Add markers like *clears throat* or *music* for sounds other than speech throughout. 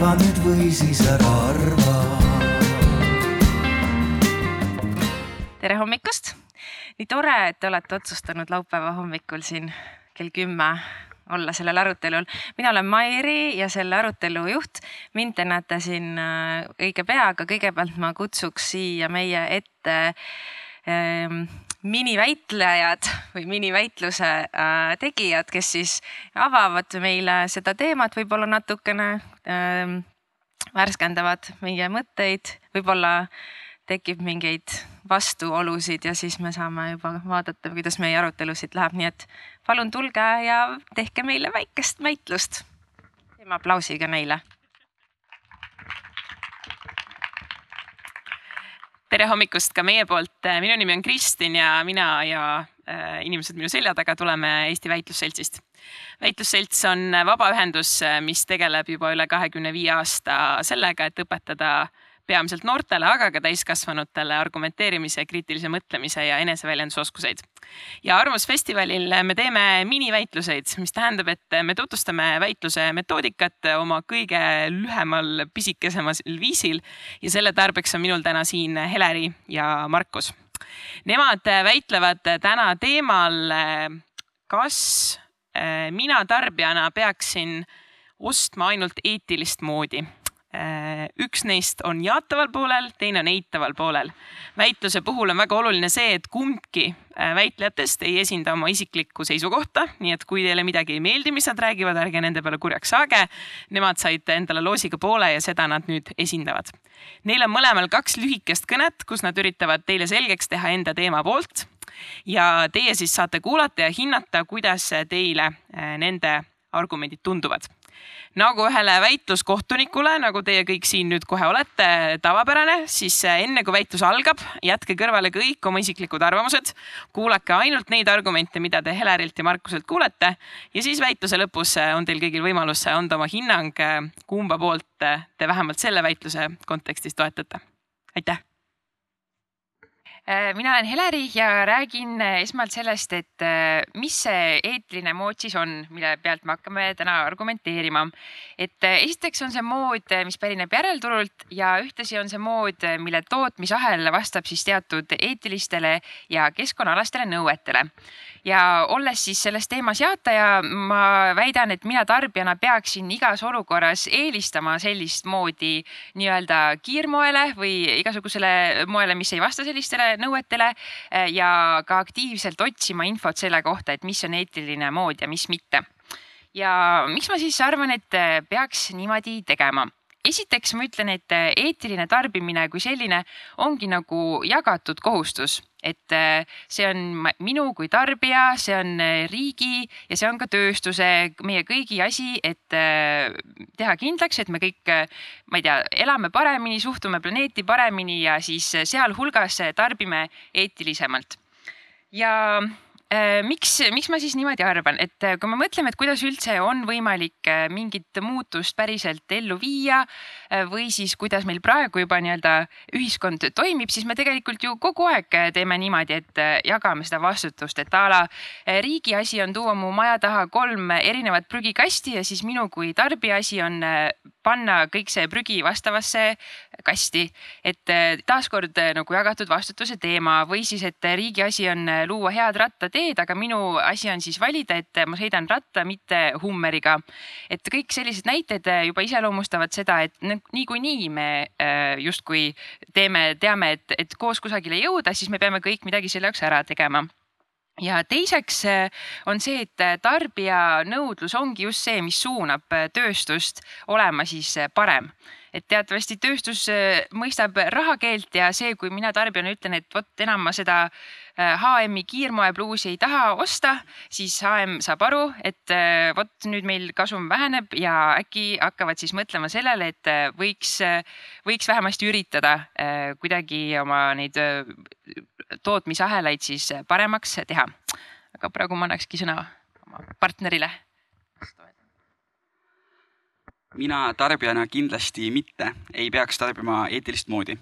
arva nüüd või siis ära arva. tere hommikust! nii tore, et te olete otsustanud laupäeva hommikul siin kell kümme olla sellel arutelul. mina olen Mairi ja selle arutelu juht. mind te näete siin äh, õige pea, aga kõigepealt ma kutsuks siia meie ette ähm, miniväitlejad või miniväitluse äh, tegijad, kes siis avavad meile seda teemat võib-olla natukene värskendavad meie mõtteid, võib-olla tekib mingeid vastuolusid ja siis me saame juba vaadata, kuidas meie arutelusid läheb, nii et palun tulge ja tehke meile väikest väitlust. teeme aplausiga neile. Tere hommikust ka meie poolt, minu nimi on Kristin ja mina ja äh, inimesed minu selja taga tuleme Eesti Väitlusseltsist. väitlusselts on vabaühendus, mis tegeleb juba üle kahekümne viie aasta sellega, et õpetada peamiselt noortele, aga ka täiskasvanutele argumenteerimise, kriitilise mõtlemise ja eneseväljendusoskuseid. ja Arvamusfestivalil me teeme miniväitluseid, mis tähendab, et me tutvustame väitluse metoodikat oma kõige lühemal, pisikesemal viisil ja selle tarbeks on minul täna siin Heleri ja Markus. Nemad väitlevad täna teemal, kas eh, mina tarbijana peaksin ostma ainult eetilist moodi üks neist on jaataval poolel, teine on eitaval poolel. väitluse puhul on väga oluline see, et kumbki äh, väitlejatest ei esinda oma isiklikku seisukohta, nii et kui teile midagi ei meeldi, mis nad räägivad, ärge nende peale kurjaks saage. Nemad said endale loosiga poole ja seda nad nüüd esindavad. Neil on mõlemal kaks lühikest kõnet, kus nad üritavad teile selgeks teha enda teema poolt ja teie siis saate kuulata ja hinnata, kuidas teile äh, nende argumendid tunduvad nagu ühele väitluskohtunikule, nagu teie kõik siin nüüd kohe olete, tavapärane, siis äh, enne kui väitlus algab, jätke kõrvale kõik oma isiklikud arvamused. kuulake ainult neid argumente, mida te Helerilt ja Markuselt kuulete ja siis väitluse lõpus äh, on teil kõigil võimalus äh, anda oma hinnang, kumba poolt te vähemalt selle väitluse kontekstis toetate. aitäh Äh, mina olen Heleri ja räägin äh, esmalt sellest, et äh, mis see eetiline mood siis on, mille pealt me hakkame täna argumenteerima. et esiteks on see mood, mis pärineb järelturult ja ühtlasi on see mood, mille tootmisahel vastab siis teatud eetilistele ja keskkonnaalastele nõuetele ja olles siis selles teemas jaataja, ma väidan, et mina tarbijana peaksin igas olukorras eelistama sellist moodi nii-öelda kiirmoele või igasugusele moele, mis ei vasta sellistele nõuetele ja ka aktiivselt otsima infot selle kohta, et mis on eetiline mood ja mis mitte. ja miks ma siis arvan, et peaks niimoodi tegema esiteks ma ütlen, et äh, eetiline tarbimine kui selline ongi nagu jagatud kohustus, et äh, see on minu kui tarbija, see on äh, riigi ja see on ka tööstuse, meie kõigi asi, et teha kindlaks, et me kõik, ma ei tea, elame paremini, suhtume planeeti paremini ja siis sealhulgas tarbime eetilisemalt. ja miks, miks ma siis niimoodi arvan, et äh, kui me mõtleme, et kuidas üldse on võimalik äh, mingit muutust päriselt ellu viia või siis kuidas meil praegu juba nii-öelda ühiskond toimib, siis me tegelikult ju kogu aeg teeme niimoodi, et jagame seda vastutust, et a la riigi asi on tuua mu maja taha kolm erinevat prügikasti ja siis minu kui tarbija asi on panna kõik see prügi vastavasse kasti. et taaskord nagu jagatud vastutuse teema või siis, et riigi asi on luua head rattateed teed, aga minu asi on siis valida, et ma sõidan ratta, mitte Hummeriga. et kõik sellised näited juba iseloomustavad seda, et niikuinii me äh, justkui teeme, teame, et, et koos kusagile jõuda, siis me peame kõik midagi selle jaoks ära tegema ja teiseks äh, on see, et tarbija nõudlus ongi just see, mis suunab tööstust olema siis parem et teatavasti tööstus mõistab rahakeelt ja see, kui mina tarbijana ütlen, et vot enam ma seda HM-i kiirmoepluusi ei taha osta, siis HM saab aru, et vot nüüd meil kasum väheneb ja äkki hakkavad siis mõtlema sellele, et võiks, võiks vähemasti üritada kuidagi oma neid tootmisahelaid siis paremaks teha. aga praegu ma annakski sõna oma partnerile mina tarbijana kindlasti mitte ei peaks tarbima eetilist moodi.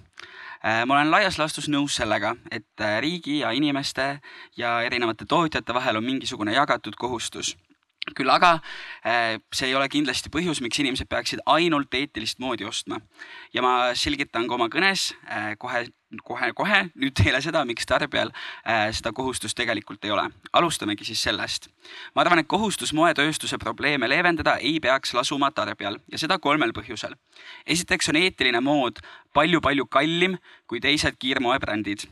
Äh, ma olen laias laastus nõus sellega, et äh, riigi ja inimeste ja erinevate tootjate vahel on mingisugune jagatud kohustus küll aga äh, see ei ole kindlasti põhjus, miks inimesed peaksid ainult eetilist moodi ostma. ja ma selgitan ka oma kõnes äh, kohe, kohe, kohe nüüd teile seda, miks tarbijal äh, seda kohustust tegelikult ei ole. alustamegi siis sellest. ma arvan, et kohustus moetööstuse probleeme leevendada ei peaks lasuma tarbijal ja seda kolmel põhjusel. esiteks on eetiline mood palju-palju kallim kui teised kiirmoebrändid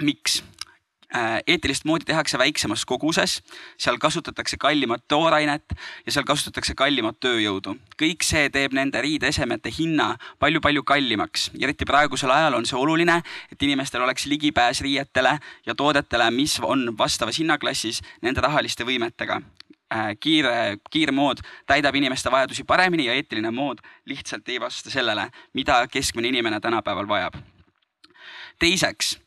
miks? Äh, eetilist moodi tehakse väiksemas koguses, seal kasutatakse kallimat toorainet ja seal kasutatakse kallimat tööjõudu. kõik see teeb nende riideesemete hinna palju-palju kallimaks eriti praegusel ajal on see oluline, et inimestel oleks ligipääs riietele ja toodetele, mis on vastavas hinnaklassis nende rahaliste võimetega äh, kiire, kiirmood täidab inimeste vajadusi paremini ja eetiline mood lihtsalt ei vasta sellele, mida keskmine inimene tänapäeval vajab. teiseks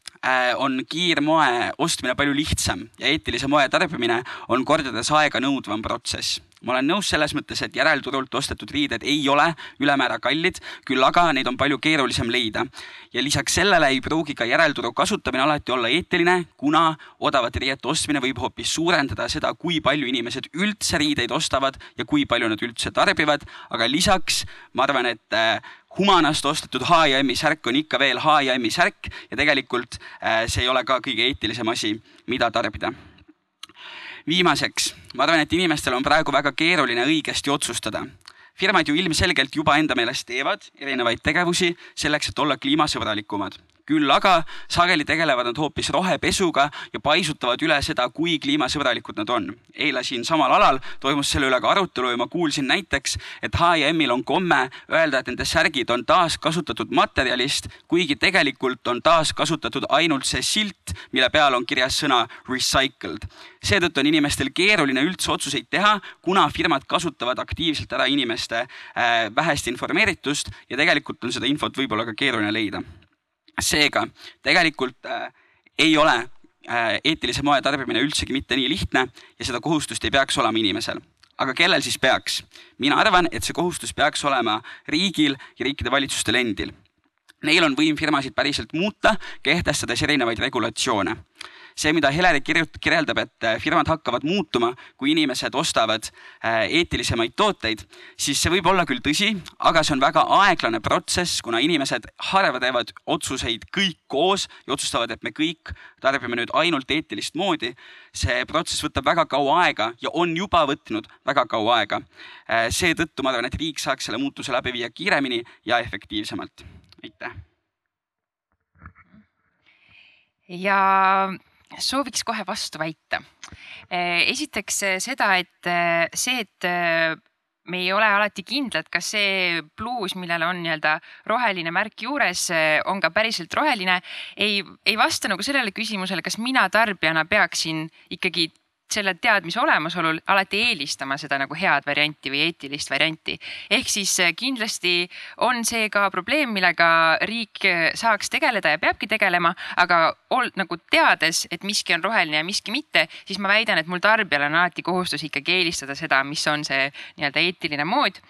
on kiirmoe ostmine palju lihtsam ja eetilise moe tarbimine on kordades aeganõudvam protsess ma olen nõus selles mõttes, et järelturult ostetud riided ei ole ülemäära kallid, küll aga neid on palju keerulisem leida. ja lisaks sellele ei pruugi ka järelturu kasutamine alati olla eetiline, kuna odavate riiete ostmine võib hoopis suurendada seda, kui palju inimesed üldse riideid ostavad ja kui palju nad üldse tarbivad. aga lisaks ma arvan, et äh, Humanast ostetud H&M-i särk on ikka veel H&M-i särk ja tegelikult äh, see ei ole ka kõige eetilisem asi, mida tarbida. Viimaseks, ma arvan, et inimestel on praegu väga keeruline õigesti otsustada. Firmad ju ilmselgelt juba enda meelest teevad erinevaid tegevusi selleks, et olla kliimasõbralikumad küll aga sageli tegelevad nad hoopis rohepesuga ja paisutavad üle seda, kui kliimasõbralikud nad on. eile siin samal alal toimus selle üle ka arutelu ja ma kuulsin näiteks, et H&M-il on komme öelda, et nende särgid on taaskasutatud materjalist, kuigi tegelikult on taaskasutatud ainult see silt, mille peal on kirjas sõna recycled. seetõttu on inimestel keeruline üldse otsuseid teha, kuna firmad kasutavad aktiivselt ära inimeste äh, vähest informeeritust ja tegelikult on seda infot võib-olla ka keeruline leida seega tegelikult äh, ei ole äh, eetilise moe tarbimine üldsegi mitte nii lihtne ja seda kohustust ei peaks olema inimesel. aga kellel siis peaks? mina arvan, et see kohustus peaks olema riigil ja riikide valitsustel endil. Neil on võim firmasid päriselt muuta, kehtestades erinevaid regulatsioone see, mida kirjut-, kirjeldab, et äh, firmad hakkavad muutuma, kui inimesed ostavad äh, eetilisemaid tooteid, siis see võib olla küll tõsi, aga see on väga aeglane protsess, kuna inimesed harva teevad otsuseid kõik koos ja otsustavad, et me kõik tarbime nüüd ainult eetilist moodi. see protsess võtab väga kaua aega ja on juba võtnud väga kaua aega. Äh, seetõttu ma arvan, et riik saaks selle muutuse läbi viia kiiremini ja efektiivsemalt. aitäh. ja sooviks kohe vastu väita. Eh, esiteks eh, seda, et eh, see, et me ei ole alati kindlad, kas see pluus, millel on nii-öelda roheline märk juures, on ka päriselt roheline, ei, ei vasta nagu sellele küsimusele, kas mina tarbijana peaksin ikkagi selle teadmise olemasolul alati eelistama seda nagu head varianti või eetilist varianti. ehk siis eh, kindlasti on see ka probleem, millega riik eh, saaks tegeleda ja peabki tegelema, aga ol, nagu teades, et miski on roheline ja miski mitte, siis ma väidan, et mul tarbijal on alati kohustus ikkagi eelistada seda, mis on see nii-öelda eetiline mood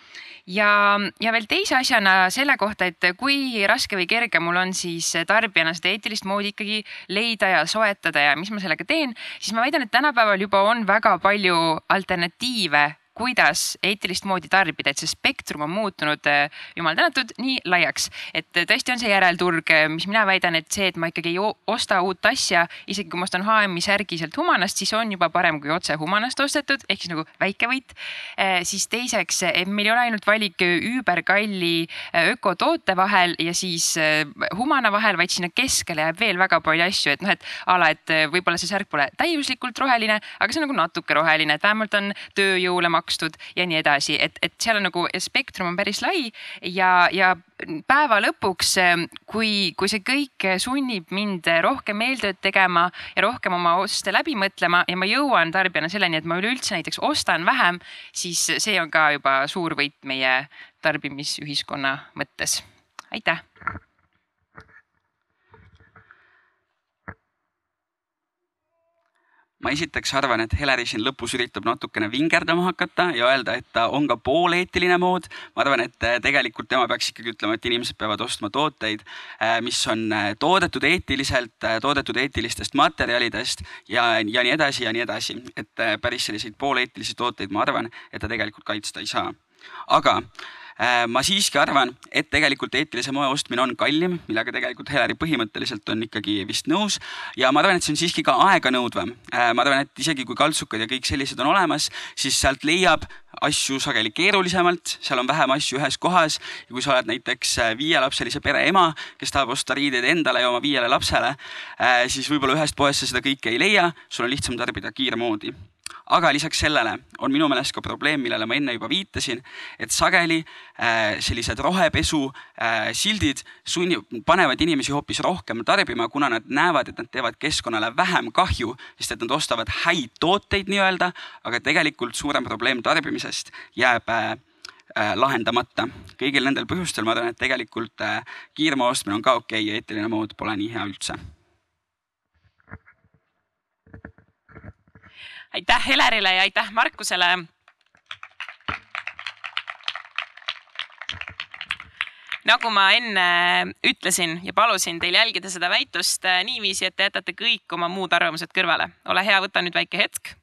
ja, ja veel teise asjana selle kohta, et kui raske või kerge mul on siis tarbijana seda eetilist moodi ikkagi leida ja soetada ja mis ma sellega teen, siis ma väidan, et tänapäeval juba on väga palju alternatiive kuidas eetilist moodi tarbida, et see spektrum on muutunud, äh, jumal tänatud, nii laiaks. et äh, tõesti on see järelturg, äh, mis mina väidan, et see, et ma ikkagi ei osta uut asja, isegi kui ma ostan HM-i särgi sealt Humanast, siis on juba parem kui otse Humanast ostetud, ehk siis nagu väike võit. siis teiseks, et meil ei ole ainult valik üüberkalli ökotoote vahel ja siis Humana vahel, vaid sinna keskele jääb veel väga palju asju, et noh, et a la, et võib-olla see särk pole täiuslikult roheline, aga see on nagu natuke roheline, et vähemalt on tööjõule makstud makstud ja nii edasi, et, et seal on nagu spektrum on päris lai ja, ja päeva lõpuks, kui, kui see kõik sunnib mind rohkem eeltööd tegema ja rohkem oma oste läbi mõtlema ja ma jõuan tarbijana selleni, et ma üleüldse näiteks ostan vähem, siis see on ka juba suur võit meie tarbimisühiskonna mõttes. aitäh ma esiteks arvan, et Heleri siin lõpus üritab natukene vingerdama hakata ja öelda, et ta on ka pooleetiline mood. ma arvan, et äh, tegelikult tema peaks ikkagi ütlema, et inimesed peavad ostma tooteid, äh, mis on toodetud eetiliselt, toodetud eetilistest materjalidest ja, ja nii edasi ja nii edasi. et päris selliseid pooleetilisi tooteid, ma arvan, et ta tegelikult kaitsta ei saa. aga ma siiski arvan, et tegelikult eetilise moe ostmine on kallim, millega tegelikult Heleri põhimõtteliselt on ikkagi vist nõus. ja ma arvan, et see on siiski ka aeganõudvam. Äh, ma arvan, et isegi kui kaltsukad ja kõik sellised on olemas, siis sealt leiab asju sageli keerulisemalt, seal on vähem asju ühes kohas ja kui sa oled näiteks äh, viielapselise pere ema, kes tahab osta riideid endale ja oma viiele lapsele, siis võib-olla ühest poest sa seda kõike ei leia, sul on lihtsam tarbida kiirmoodi aga lisaks sellele on minu meelest ka probleem, millele ma enne juba viitasin, et sageli äh, sellised rohepesu äh, sildid sunni-, panevad inimesi hoopis rohkem tarbima, kuna nad näevad, et nad teevad keskkonnale vähem kahju, sest et nad ostavad häid tooteid nii-öelda, aga tegelikult suurem probleem tarbimisest jääb äh, lahendamata. kõigil nendel põhjustel ma arvan, et tegelikult kiirmaa ostmine on ka okei okay, ja eetiline mood pole nii hea üldse aitäh Helerile ja aitäh Markusele. nagu ma enne ütlesin ja palusin teil jälgida seda väitlust niiviisi, et te jätate kõik oma muud arvamused kõrvale. ole hea, võta nüüd väike hetk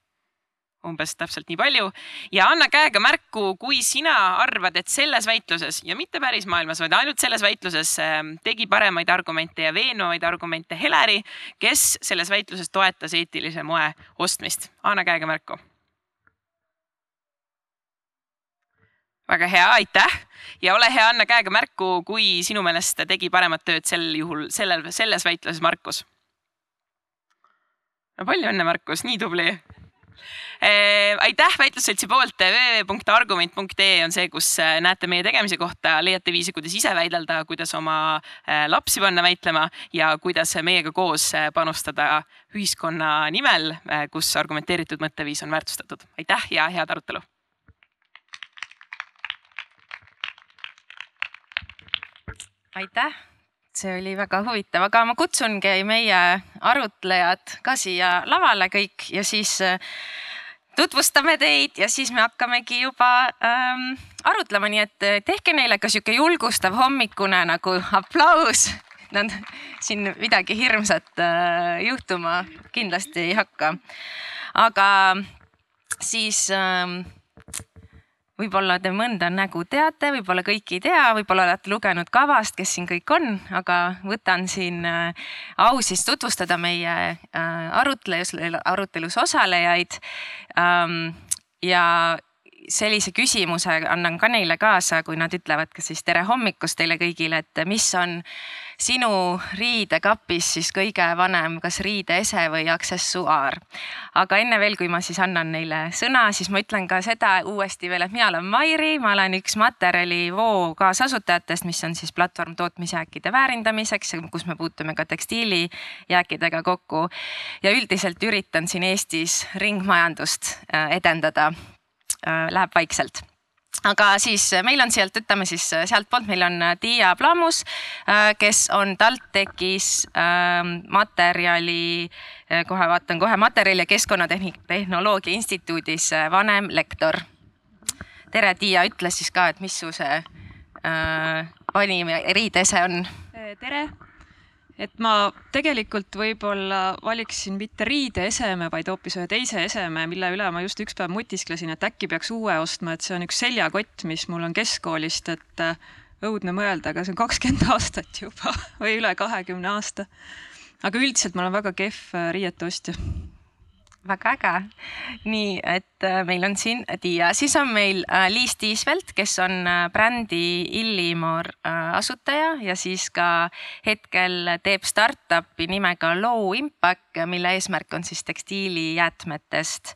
umbes täpselt nii palju ja anna käega märku, kui sina arvad, et selles väitluses ja mitte päris maailmas, vaid ainult selles väitluses ähm, tegi paremaid argumente ja veenvaid argumente Heleri, kes selles väitluses toetas eetilise moe ostmist. anna käega märku. väga hea, aitäh ja ole hea, anna käega märku, kui sinu meelest tegi paremat tööd sel juhul, sellel, selles väitluses Markus. no palju õnne, Markus, nii tubli aitäh väitlusseltsi poolt, www.argument.ee on see, kus äh, näete meie tegemise kohta, leiate viisi, kuidas ise väidelda, kuidas oma äh, lapsi panna väitlema ja kuidas meiega koos panustada ühiskonna nimel, kus argumenteeritud mõtteviis on väärtustatud. aitäh ja head arutelu. aitäh see oli väga huvitav, aga ma kutsungi meie arutlejad ka siia lavale kõik ja siis tutvustame teid ja siis me hakkamegi juba ähm, arutlema, nii et äh, tehke neile ka sihuke julgustav hommikune nagu aplaus. Nad siin midagi hirmsat äh, juhtuma kindlasti ei hakka. aga siis ähm, võib-olla te mõnda nägu teate, võib-olla kõiki ei tea, võib-olla olete lugenud kavast, kes siin kõik on, aga võtan siin äh, au siis tutvustada meie äh, arutlus, arutelus osalejaid. Ähm, ja sellise küsimuse annan ka neile kaasa, kui nad ütlevad ka siis tere hommikust teile kõigile, et mis on sinu riidekapis siis kõige vanem, kas riideese või aksessuaar. aga enne veel, kui ma siis annan neile sõna, siis ma ütlen ka seda uuesti veel, et mina olen Mairi, ma olen üks materjalivoo kaasasutajatest, mis on siis platvorm tootmisjääkide väärindamiseks, kus me puutume ka tekstiilijääkidega kokku. ja üldiselt üritan siin Eestis ringmajandust äh, edendada. Äh, läheb vaikselt aga siis äh, meil on sealt, ütleme siis äh, sealtpoolt, meil on Tiia Plamus, äh, kes on TalTechis ähm, materjali, kohe vaatan kohe, materjali ja keskkonnatehnoloogia instituudis vanemlektor. tere, Tiia, ütle siis ka, et mis su see vanim eriidese on? tere et ma tegelikult võib-olla valiksin mitte riideeseme, vaid hoopis ühe teise eseme, mille üle ma just üks päev mutisklesin, et äkki peaks uue ostma, et see on üks seljakott, mis mul on keskkoolist, et äh, õudne mõelda, aga see on kakskümmend *laughs* aastat juba või üle kahekümne aasta. aga üldiselt ma olen väga kehv äh, riiete ostja väga äge. nii et äh, meil on siin Tiia, siis on meil äh, Liis Tiisvelt, kes on äh, brändi Illimor asutaja ja siis ka hetkel teeb startup'i nimega Low Impact, mille eesmärk on siis tekstiilijäätmetest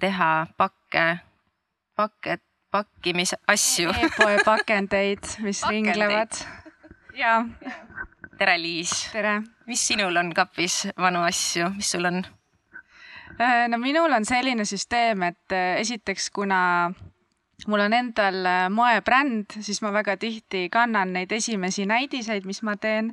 teha pakke, pakke, pakkimisasju e. *laughs* e-poe pakendeid, mis pakendeid. ringlevad. ja. tere, Liis. tere. mis sinul on kapis vanu asju, mis sul on? Äh, no minul on selline süsteem, et äh, esiteks, kuna mul on endal äh, moebränd, siis ma väga tihti kannan neid esimesi näidiseid, mis ma teen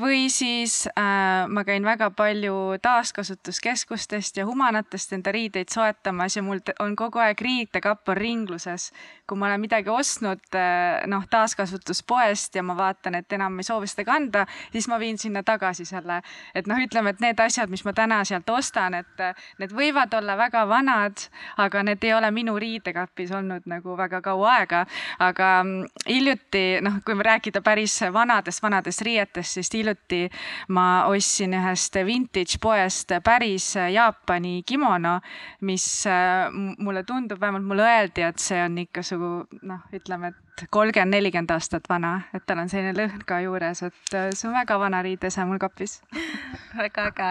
või siis äh, ma käin väga palju taaskasutuskeskustest ja humanatest enda riideid soetamas ja mul on kogu aeg riidekapp on ringluses. kui ma olen midagi ostnud äh, noh, taaskasutuspoest ja ma vaatan, et enam ei soovi seda kanda, siis ma viin sinna tagasi selle, et noh, ütleme, et need asjad, mis ma täna sealt ostan, et äh, need võivad olla väga vanad, aga need ei ole minu riidekapis olnud nagu väga kaua aega. aga mm, hiljuti noh, kui rääkida päris vanadest, vanadest riietest, siis hiljuti ma ostsin ühest vintage poest päris Jaapani kimono, mis äh, mulle tundub, vähemalt mulle öeldi, et see on sugu noh, ütleme, et kolmkümmend, nelikümmend aastat vana, et tal on selline lõhn ka juures, et äh, see on väga vana riidese mul kapis. *laughs* väga äge.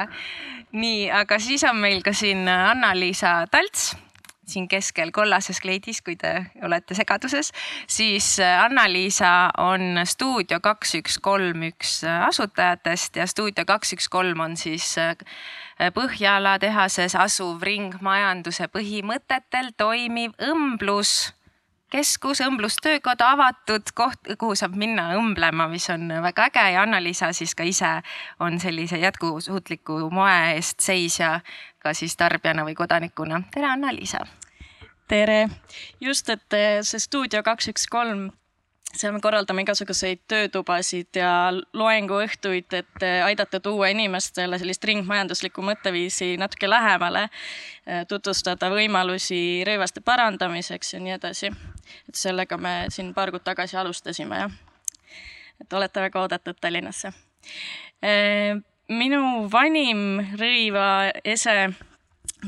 nii, aga siis on meil ka siin Anna-Liisa Talts siin keskel kollases kleidis, kui te olete segaduses, siis äh, Anna-Liisa on stuudio kaks, üks, kolm, üks äh, asutajatest ja stuudio kaks, üks, kolm on siis äh, Põhjala tehases asuv ringmajanduse põhimõtetel toimiv õmblus keskus, õmblustöökoda, avatud koht, kuhu saab minna õmblema, mis on väga äge ja Anna-Liisa siis ka ise on sellise jätkusuutliku moe eest seisja ka siis tarbijana või kodanikuna. tere, Anna-Liisa. tere, just, et eh, see stuudio kaks, üks, kolm, seal me korraldame igasuguseid töötubasid ja loenguõhtuid, et eh, aidata tuua inimestele sellist ringmajanduslikku mõtteviisi natuke lähemale, tutvustada võimalusi rõivaste parandamiseks ja nii edasi. et sellega me siin paar kuud tagasi alustasime, jah. et olete väga oodatud Tallinnasse. Minu vanim rõivaese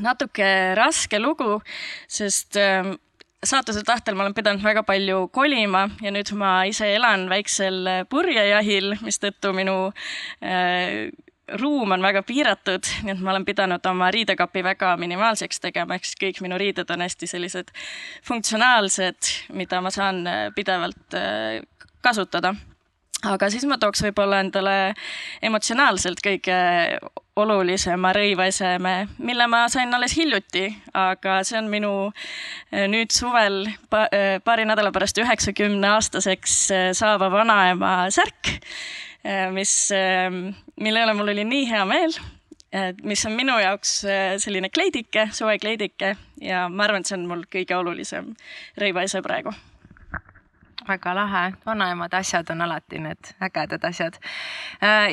natuke raske lugu, sest äh, saatuse tahtel ma olen pidanud väga palju kolima ja nüüd ma ise elan väiksel purjejahil, mistõttu minu äh, ruum on väga piiratud, nii et ma olen pidanud oma riidekapi väga minimaalseks tegema, ehk siis kõik minu riided on hästi sellised funktsionaalsed, mida ma saan äh, pidevalt äh, kasutada. Aga siis ma tooks võib-olla endale emotsionaalselt kõige olulisema rõivaeseme, mille ma sain alles hiljuti, aga see on minu eh, nüüd suvel pa, eh, paari nädala pärast üheksakümne aastaseks eh, saava vanaema särk, mis, mille üle mul oli nii hea meel, mis on minu jaoks selline kleidike, suvekleidike ja ma arvan, et see on mul kõige olulisem rõivaese praegu väga lahe, vanaemade asjad on alati need ägedad asjad.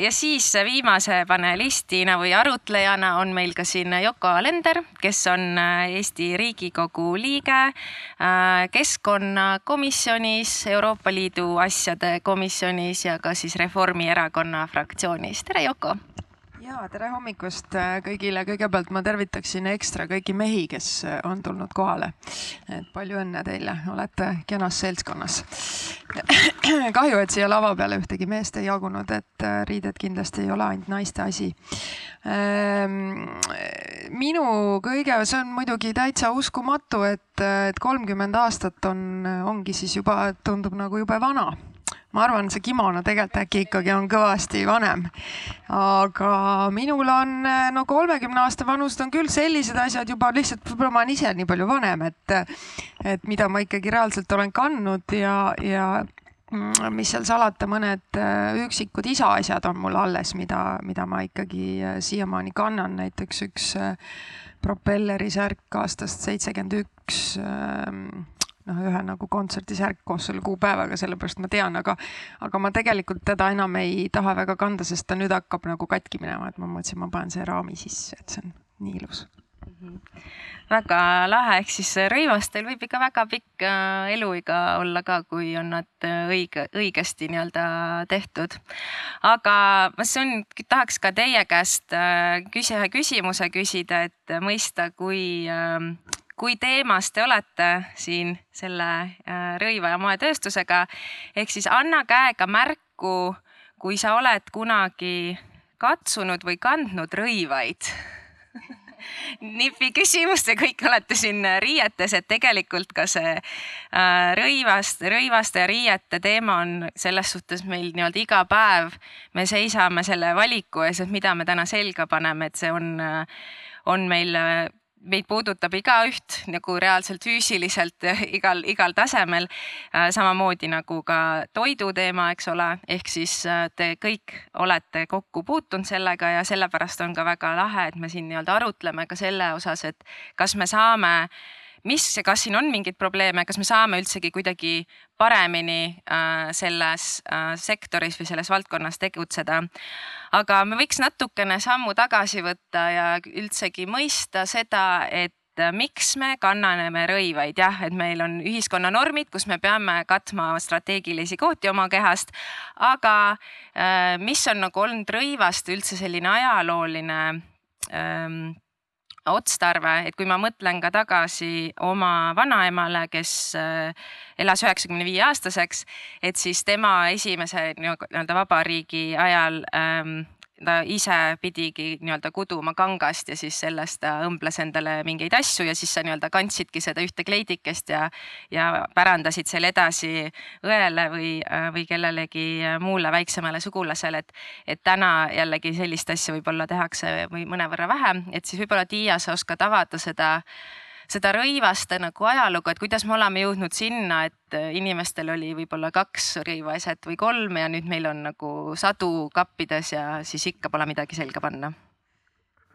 ja siis viimase panelistina või arutlejana on meil ka siin Yoko Alender, kes on Eesti Riigikogu liige keskkonnakomisjonis, Euroopa Liidu asjade komisjonis ja ka siis Reformierakonna fraktsioonis. tere, Yoko ja tere hommikust kõigile, kõigepealt ma tervitaksin ekstra kõiki mehi, kes on tulnud kohale. et palju õnne teile, olete kenas seltskonnas. *clears throat* kahju, et siia lava peale ühtegi meest ei jagunud, et riided kindlasti ei ole ainult naiste asi. minu kõige, see on muidugi täitsa uskumatu, et, et kolmkümmend aastat on, ongi siis juba, tundub nagu jube vana ma arvan, see kimono tegelikult äkki ikkagi on kõvasti vanem. aga minul on no kolmekümne aasta vanused on küll sellised asjad juba lihtsalt, võib-olla ma olen ise nii palju vanem, et, et mida ma ikkagi reaalselt olen kandnud ja, ja mis seal salata, mõned üksikud isaasjad on mul alles, mida, mida ma ikkagi siiamaani kannan, näiteks üks propellerisärk aastast seitsekümmend üks noh, ühe nagu kontserdisärk koos selle kuupäevaga, sellepärast ma tean, aga, aga ma tegelikult teda enam ei taha väga kanda, sest ta nüüd hakkab nagu katki minema, et ma mõtlesin, ma panen see raami sisse, et see on nii ilus. -hmm. väga lahe, ehk siis rõivastel võib ikka väga pikk eluiga olla ka, kui on nad õige, õigesti nii-öelda tehtud. aga ma siin tahaks ka teie käest küsi-, ühe küsimuse küsida, et mõista, kui kui teemas te olete siin selle rõiva ja moetööstusega, ehk siis anna käega märku, kui sa oled kunagi katsunud või kandnud rõivaid *laughs* nipi küsimus, te kõik olete siin riietes, et tegelikult ka see rõivast, rõivaste ja riiete teema on selles suhtes meil nii-öelda iga päev. me seisame selle valiku ees, et mida me täna selga paneme, et see on, on meil meid puudutab igaüht nagu reaalselt füüsiliselt *laughs* igal, igal tasemel. samamoodi nagu ka toidu teema, eks ole, ehk siis te kõik olete kokku puutunud sellega ja sellepärast on ka väga lahe, et me siin nii-öelda arutleme ka selle osas, et kas me saame mis kas siin on mingeid probleeme, kas me saame üldsegi kuidagi paremini äh, selles äh, sektoris või selles valdkonnas tegutseda. aga me võiks natukene sammu tagasi võtta ja üldsegi mõista seda, et äh, miks me kannaneme rõivaid, jah, et meil on ühiskonnanormid, kus me peame katma strateegilisi kohti oma kehast, aga mis on nagu olnud rõivast üldse selline ajalooline ähm, otstarve, et kui ma mõtlen ka tagasi oma vanaemale, kes äh, elas üheksakümne viie aastaseks, et siis tema esimese nii-öelda vabariigi ajal ähm, ta ise pidigi nii-öelda kuduma kangast ja siis sellest ta õmbles endale mingeid asju ja siis sa nii-öelda kandsidki seda ühte kleidikest ja, ja pärandasid selle edasi õele või, või kellelegi muule väiksemale sugulasele, et, et täna jällegi sellist asja võib-olla tehakse või mõnevõrra vähem, et siis võib-olla Tiia, sa oskad avada seda seda rõivaste nagu ajalugu, et kuidas me oleme jõudnud sinna, et äh, inimestel oli võib-olla kaks rõivaeset või kolm ja nüüd meil on nagu sadu kappides ja siis ikka pole midagi selga panna.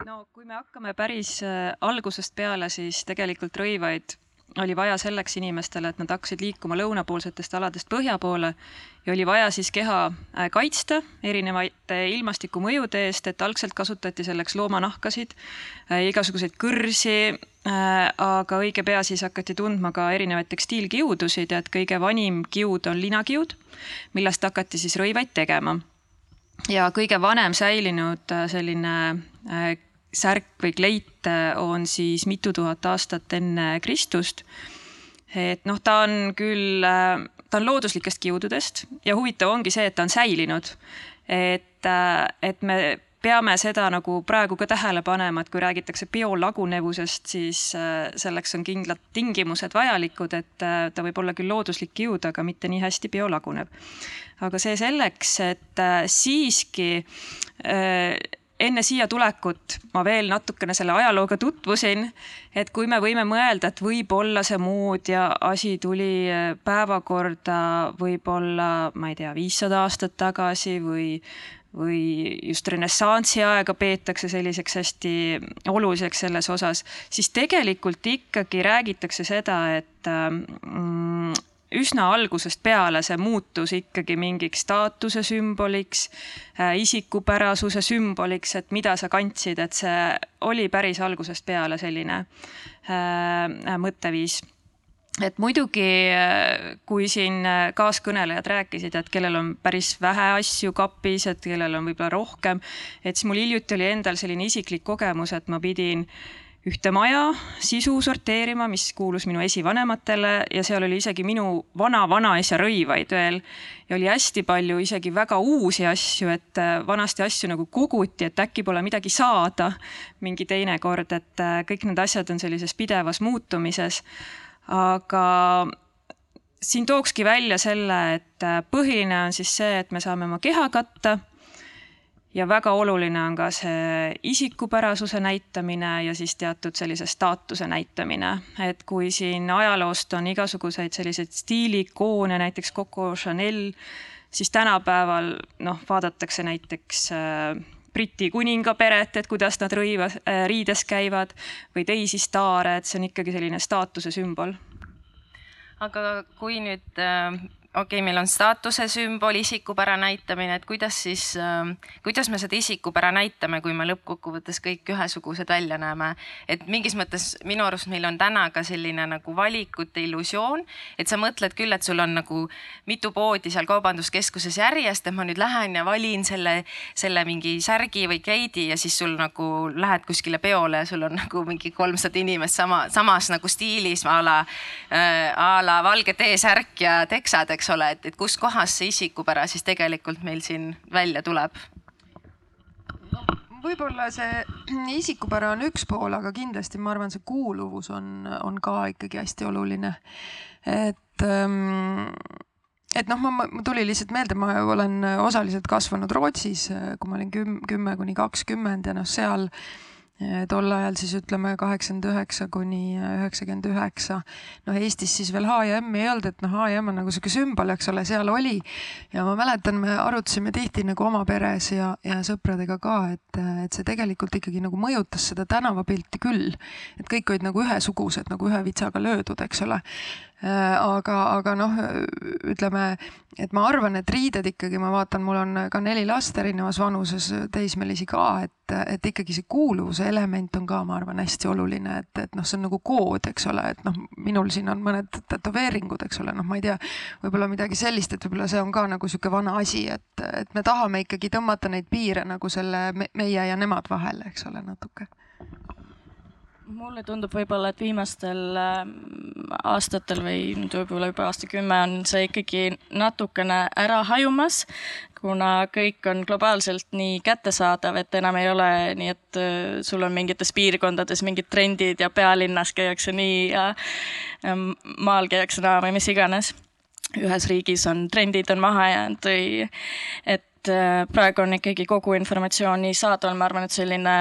No kui me hakkame päris äh, algusest peale, siis tegelikult rõivaid oli vaja selleks inimestele, et nad hakkasid liikuma lõunapoolsetest aladest põhja poole ja oli vaja siis keha äh, kaitsta erinevate ilmastikumõjude eest, et algselt kasutati selleks loomanahkasid, äh, igasuguseid kõrsi, äh, aga õige pea siis hakati tundma ka erinevaid tekstiilkiudusid ja et kõige vanim kiud on linakiud, millest hakati siis rõivaid tegema. ja kõige vanem säilinud selline särk või kleit on siis mitu tuhat aastat enne Kristust. et noh, ta on küll, ta on looduslikest kiududest ja huvitav ongi see, et ta on säilinud. et, et me peame seda nagu praegu ka tähele panema, et kui räägitakse biolagunevusest, siis selleks on kindlad tingimused vajalikud, et ta võib olla küll looduslik kiud, aga mitte nii hästi biolagunev. aga see selleks, et siiski enne siia tulekut ma veel natukene selle ajalooga tutvusin, et kui me võime mõelda, et võib-olla see mood ja asi tuli äh, päevakorda võib-olla, ma ei tea, viissada aastat tagasi või, või just renessansi aega peetakse selliseks hästi oluliseks selles osas, siis tegelikult ikkagi räägitakse seda, et mm, üsna algusest peale see muutus ikkagi mingiks staatuse sümboliks, äh, isikupärasuse sümboliks, et mida sa kandsid, et see oli päris algusest peale selline äh, mõtteviis. Et muidugi, äh, kui siin kaaskõnelejad rääkisid, et kellel on päris vähe asju kapis, et kellel on võib-olla rohkem, et siis mul hiljuti oli endal selline isiklik kogemus, et ma pidin äh, ühte maja sisu sorteerima, mis kuulus minu esivanematele ja seal oli isegi minu vana-vanaisa rõivaid veel. ja oli hästi palju isegi väga uusi asju, et äh, vanasti asju nagu koguti, et äkki pole midagi saada mingi teine kord, et äh, kõik need asjad on sellises pidevas muutumises. aga siin tookski välja selle, et äh, põhiline on siis see, et me saame oma keha katta ja väga oluline on ka see isikupärasuse näitamine ja siis teatud sellise staatuse näitamine, et kui siin ajaloost on igasuguseid selliseid stiilikoone, näiteks Coco Chanel, siis tänapäeval noh, vaadatakse näiteks äh, Briti kuningaperet, et kuidas nad rõivas äh,, riides käivad või teisi staare, et see on ikkagi selline staatuse sümbol. aga kui nüüd äh okei okay,, meil on staatuse sümbol, isikupära näitamine, et kuidas siis äh,, kuidas me seda isikupära näitame, kui me lõppkokkuvõttes kõik ühesugused välja näeme. et mingis mõttes minu arust meil on täna ka selline nagu valikute illusioon, et sa mõtled küll, et sul on nagu mitu poodi seal kaubanduskeskuses järjest, et ma nüüd lähen ja valin selle, selle mingi särgi või kleidi ja siis sul nagu lähed kuskile peole ja sul on *laughs* nagu mingi kolmsada inimest sama, samas nagu stiilis a la äh,, a la valge T-särk ja teksad eks ole, et, et kuskohast see isikupära siis tegelikult meil siin välja tuleb? võib-olla see *clears throat* isikupära on üks pool, aga kindlasti ma arvan, see kuuluvus on, on ka ikkagi hästi oluline. et ähm, et noh, ma, mul tuli lihtsalt meelde, ma olen osaliselt kasvanud Rootsis, kui ma olin küm-, kümme kuni kakskümmend ja noh, seal tol ajal siis ütleme kaheksakümmend üheksa kuni üheksakümmend üheksa. noh, Eestis siis veel H&M ei olnud, et noh, H&M on nagu sihuke sümbol, eks ole, seal oli. ja ma mäletan, me arutasime tihti nagu oma peres ja, ja sõpradega ka, et, et see tegelikult ikkagi nagu mõjutas seda tänavapilti küll. et kõik olid nagu ühesugused, nagu ühe vitsaga löödud, eks ole Äh, aga, aga noh, ütleme, et ma arvan, et riided ikkagi, ma vaatan, mul on ka neli last erinevas vanuses, teismelisi ka, et, et ikkagi see kuuluvuse element on ka, ma arvan, hästi oluline, et, et noh, see on nagu kood, eks ole, et noh, minul siin on mõned tätoveeringud, eks ole, noh, ma ei tea, võib-olla midagi sellist, et võib-olla see on ka nagu sihuke vana asi, et, et me tahame ikkagi tõmmata neid piire nagu selle meie ja nemad vahele, eks ole, natuke mulle tundub võib-olla, et viimastel ähm, aastatel või nüüd võib-olla juba aastakümme on see ikkagi natukene ära hajumas, kuna kõik on globaalselt nii kättesaadav, et enam ei ole nii, et äh, sul on mingites piirkondades mingid trendid ja pealinnas käiakse nii ja ähm, maal käiakse naa või mis iganes. ühes riigis on trendid on maha jäänud või et äh, praegu on ikkagi kogu informatsiooni saadaval, ma arvan, et selline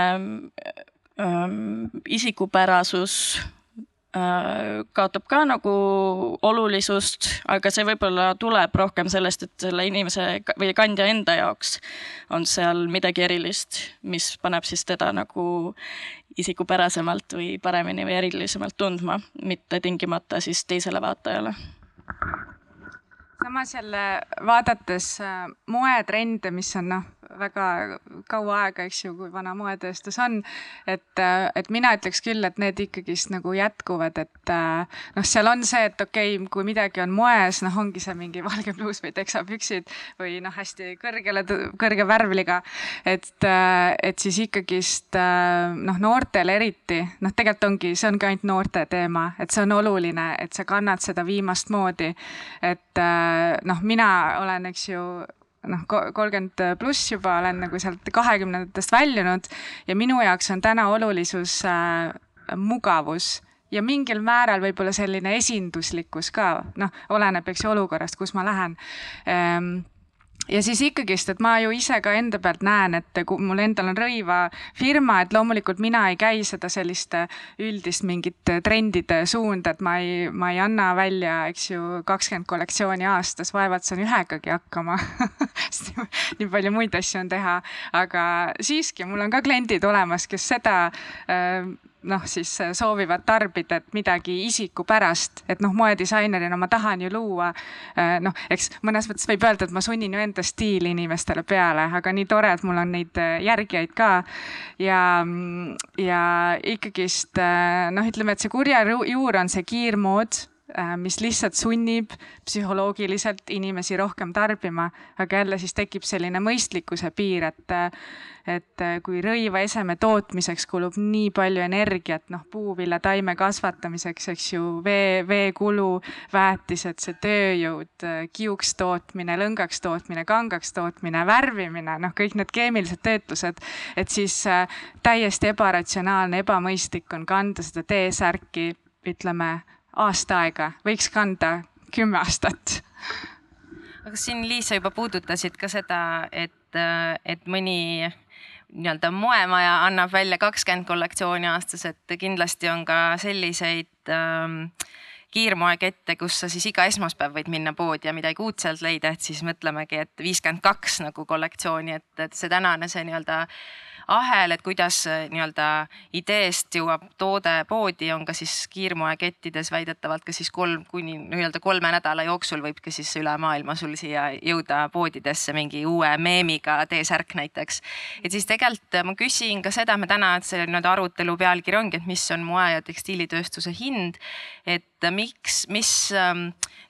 isikupärasus kaotab ka nagu olulisust, aga see võib-olla tuleb rohkem sellest, et selle inimese või kandja enda jaoks on seal midagi erilist, mis paneb siis teda nagu isikupärasemalt või paremini või erilisemalt tundma, mitte tingimata siis teisele vaatajale. Samas jälle vaadates moetrende, mis on noh väga kaua aega, eks ju, kui vana moetööstus on. et, et mina ütleks küll, et need ikkagist nagu jätkuvad, et noh, seal on see, et okei okay,, kui midagi on moes, noh, ongi see mingi *laughs* valge pluus või teksapüksid või noh, hästi kõrgele, kõrge värvliga. et, et siis ikkagist noh, noortel eriti, noh, tegelikult ongi, see ongi ainult noorte teema, et see on oluline, et sa kannad seda viimast moodi. et noh, mina olen, eks ju noh, kolmkümmend pluss juba olen nagu sealt kahekümnendatest väljunud ja minu jaoks on täna olulisus äh, mugavus ja mingil määral võib-olla selline esinduslikkus ka, noh, oleneb, eks ju, olukorrast, kus ma lähen. Ehm, ja siis ikkagist, et ma ju ise ka enda pealt näen, et kui mul endal on rõivafirma, et loomulikult mina ei käi seda sellist üldist mingit trendide suunda, et ma ei, ma ei anna välja, eks ju, kakskümmend kollektsiooni aastas, vaevalt saan ühegagi hakkama *laughs* sest nii palju muid asju on teha, aga siiski, mul on ka kliendid olemas, kes seda äh, noh, siis äh, soovivad tarbida, et midagi isikupärast, et noh, moedisainerina ma tahan ju luua. Äh, noh, eks mõnes mõttes võib öelda, et ma sunnin ju enda stiili inimestele peale, aga nii tore, et mul on neid äh, järgijaid ka. ja, ja ikkagist noh, ütleme, et see kurja juur on see kiirmood mis lihtsalt sunnib psühholoogiliselt inimesi rohkem tarbima, aga jälle siis tekib selline mõistlikkuse piir, et et äh, kui rõivaeseme tootmiseks kulub nii palju energiat, noh, puuvilja taime kasvatamiseks, eks ju, vee, veekulu, väetised, see tööjõud, äh, kiuks tootmine, lõngaks tootmine, kangaks tootmine, värvimine, noh, kõik need keemilised töötlused, et siis äh, täiesti ebaratsionaalne, ebamõistlik on kanda seda T-särki, ütleme, aasta aega, võiks kanda kümme aastat. Aga siin Liisa juba puudutasid ka seda, et, et mõni nii-öelda moemaja annab välja kakskümmend kollektsiooni aastas, et kindlasti on ka selliseid ähm, kiirmoekette, kus sa siis iga esmaspäev võid minna poodi ja midagi uut sealt leida, et siis mõtlemegi, et viiskümmend kaks nagu kollektsiooni, et, et see tänane see nii-öelda äh, ahel, et kuidas nii-öelda ideest jõuab toode poodi, on ka siis kiirmoekettides väidetavalt ka siis kolm kuni nii-öelda kolme nädala jooksul võib ka siis üle maailma sul siia jõuda poodidesse mingi uue meemiga T-särk näiteks. et siis tegelikult ma küsin ka seda, me täna, et see nii-öelda arutelu pealkiri ongi, et mis on moe ja tekstiilitööstuse hind, et miks, mis,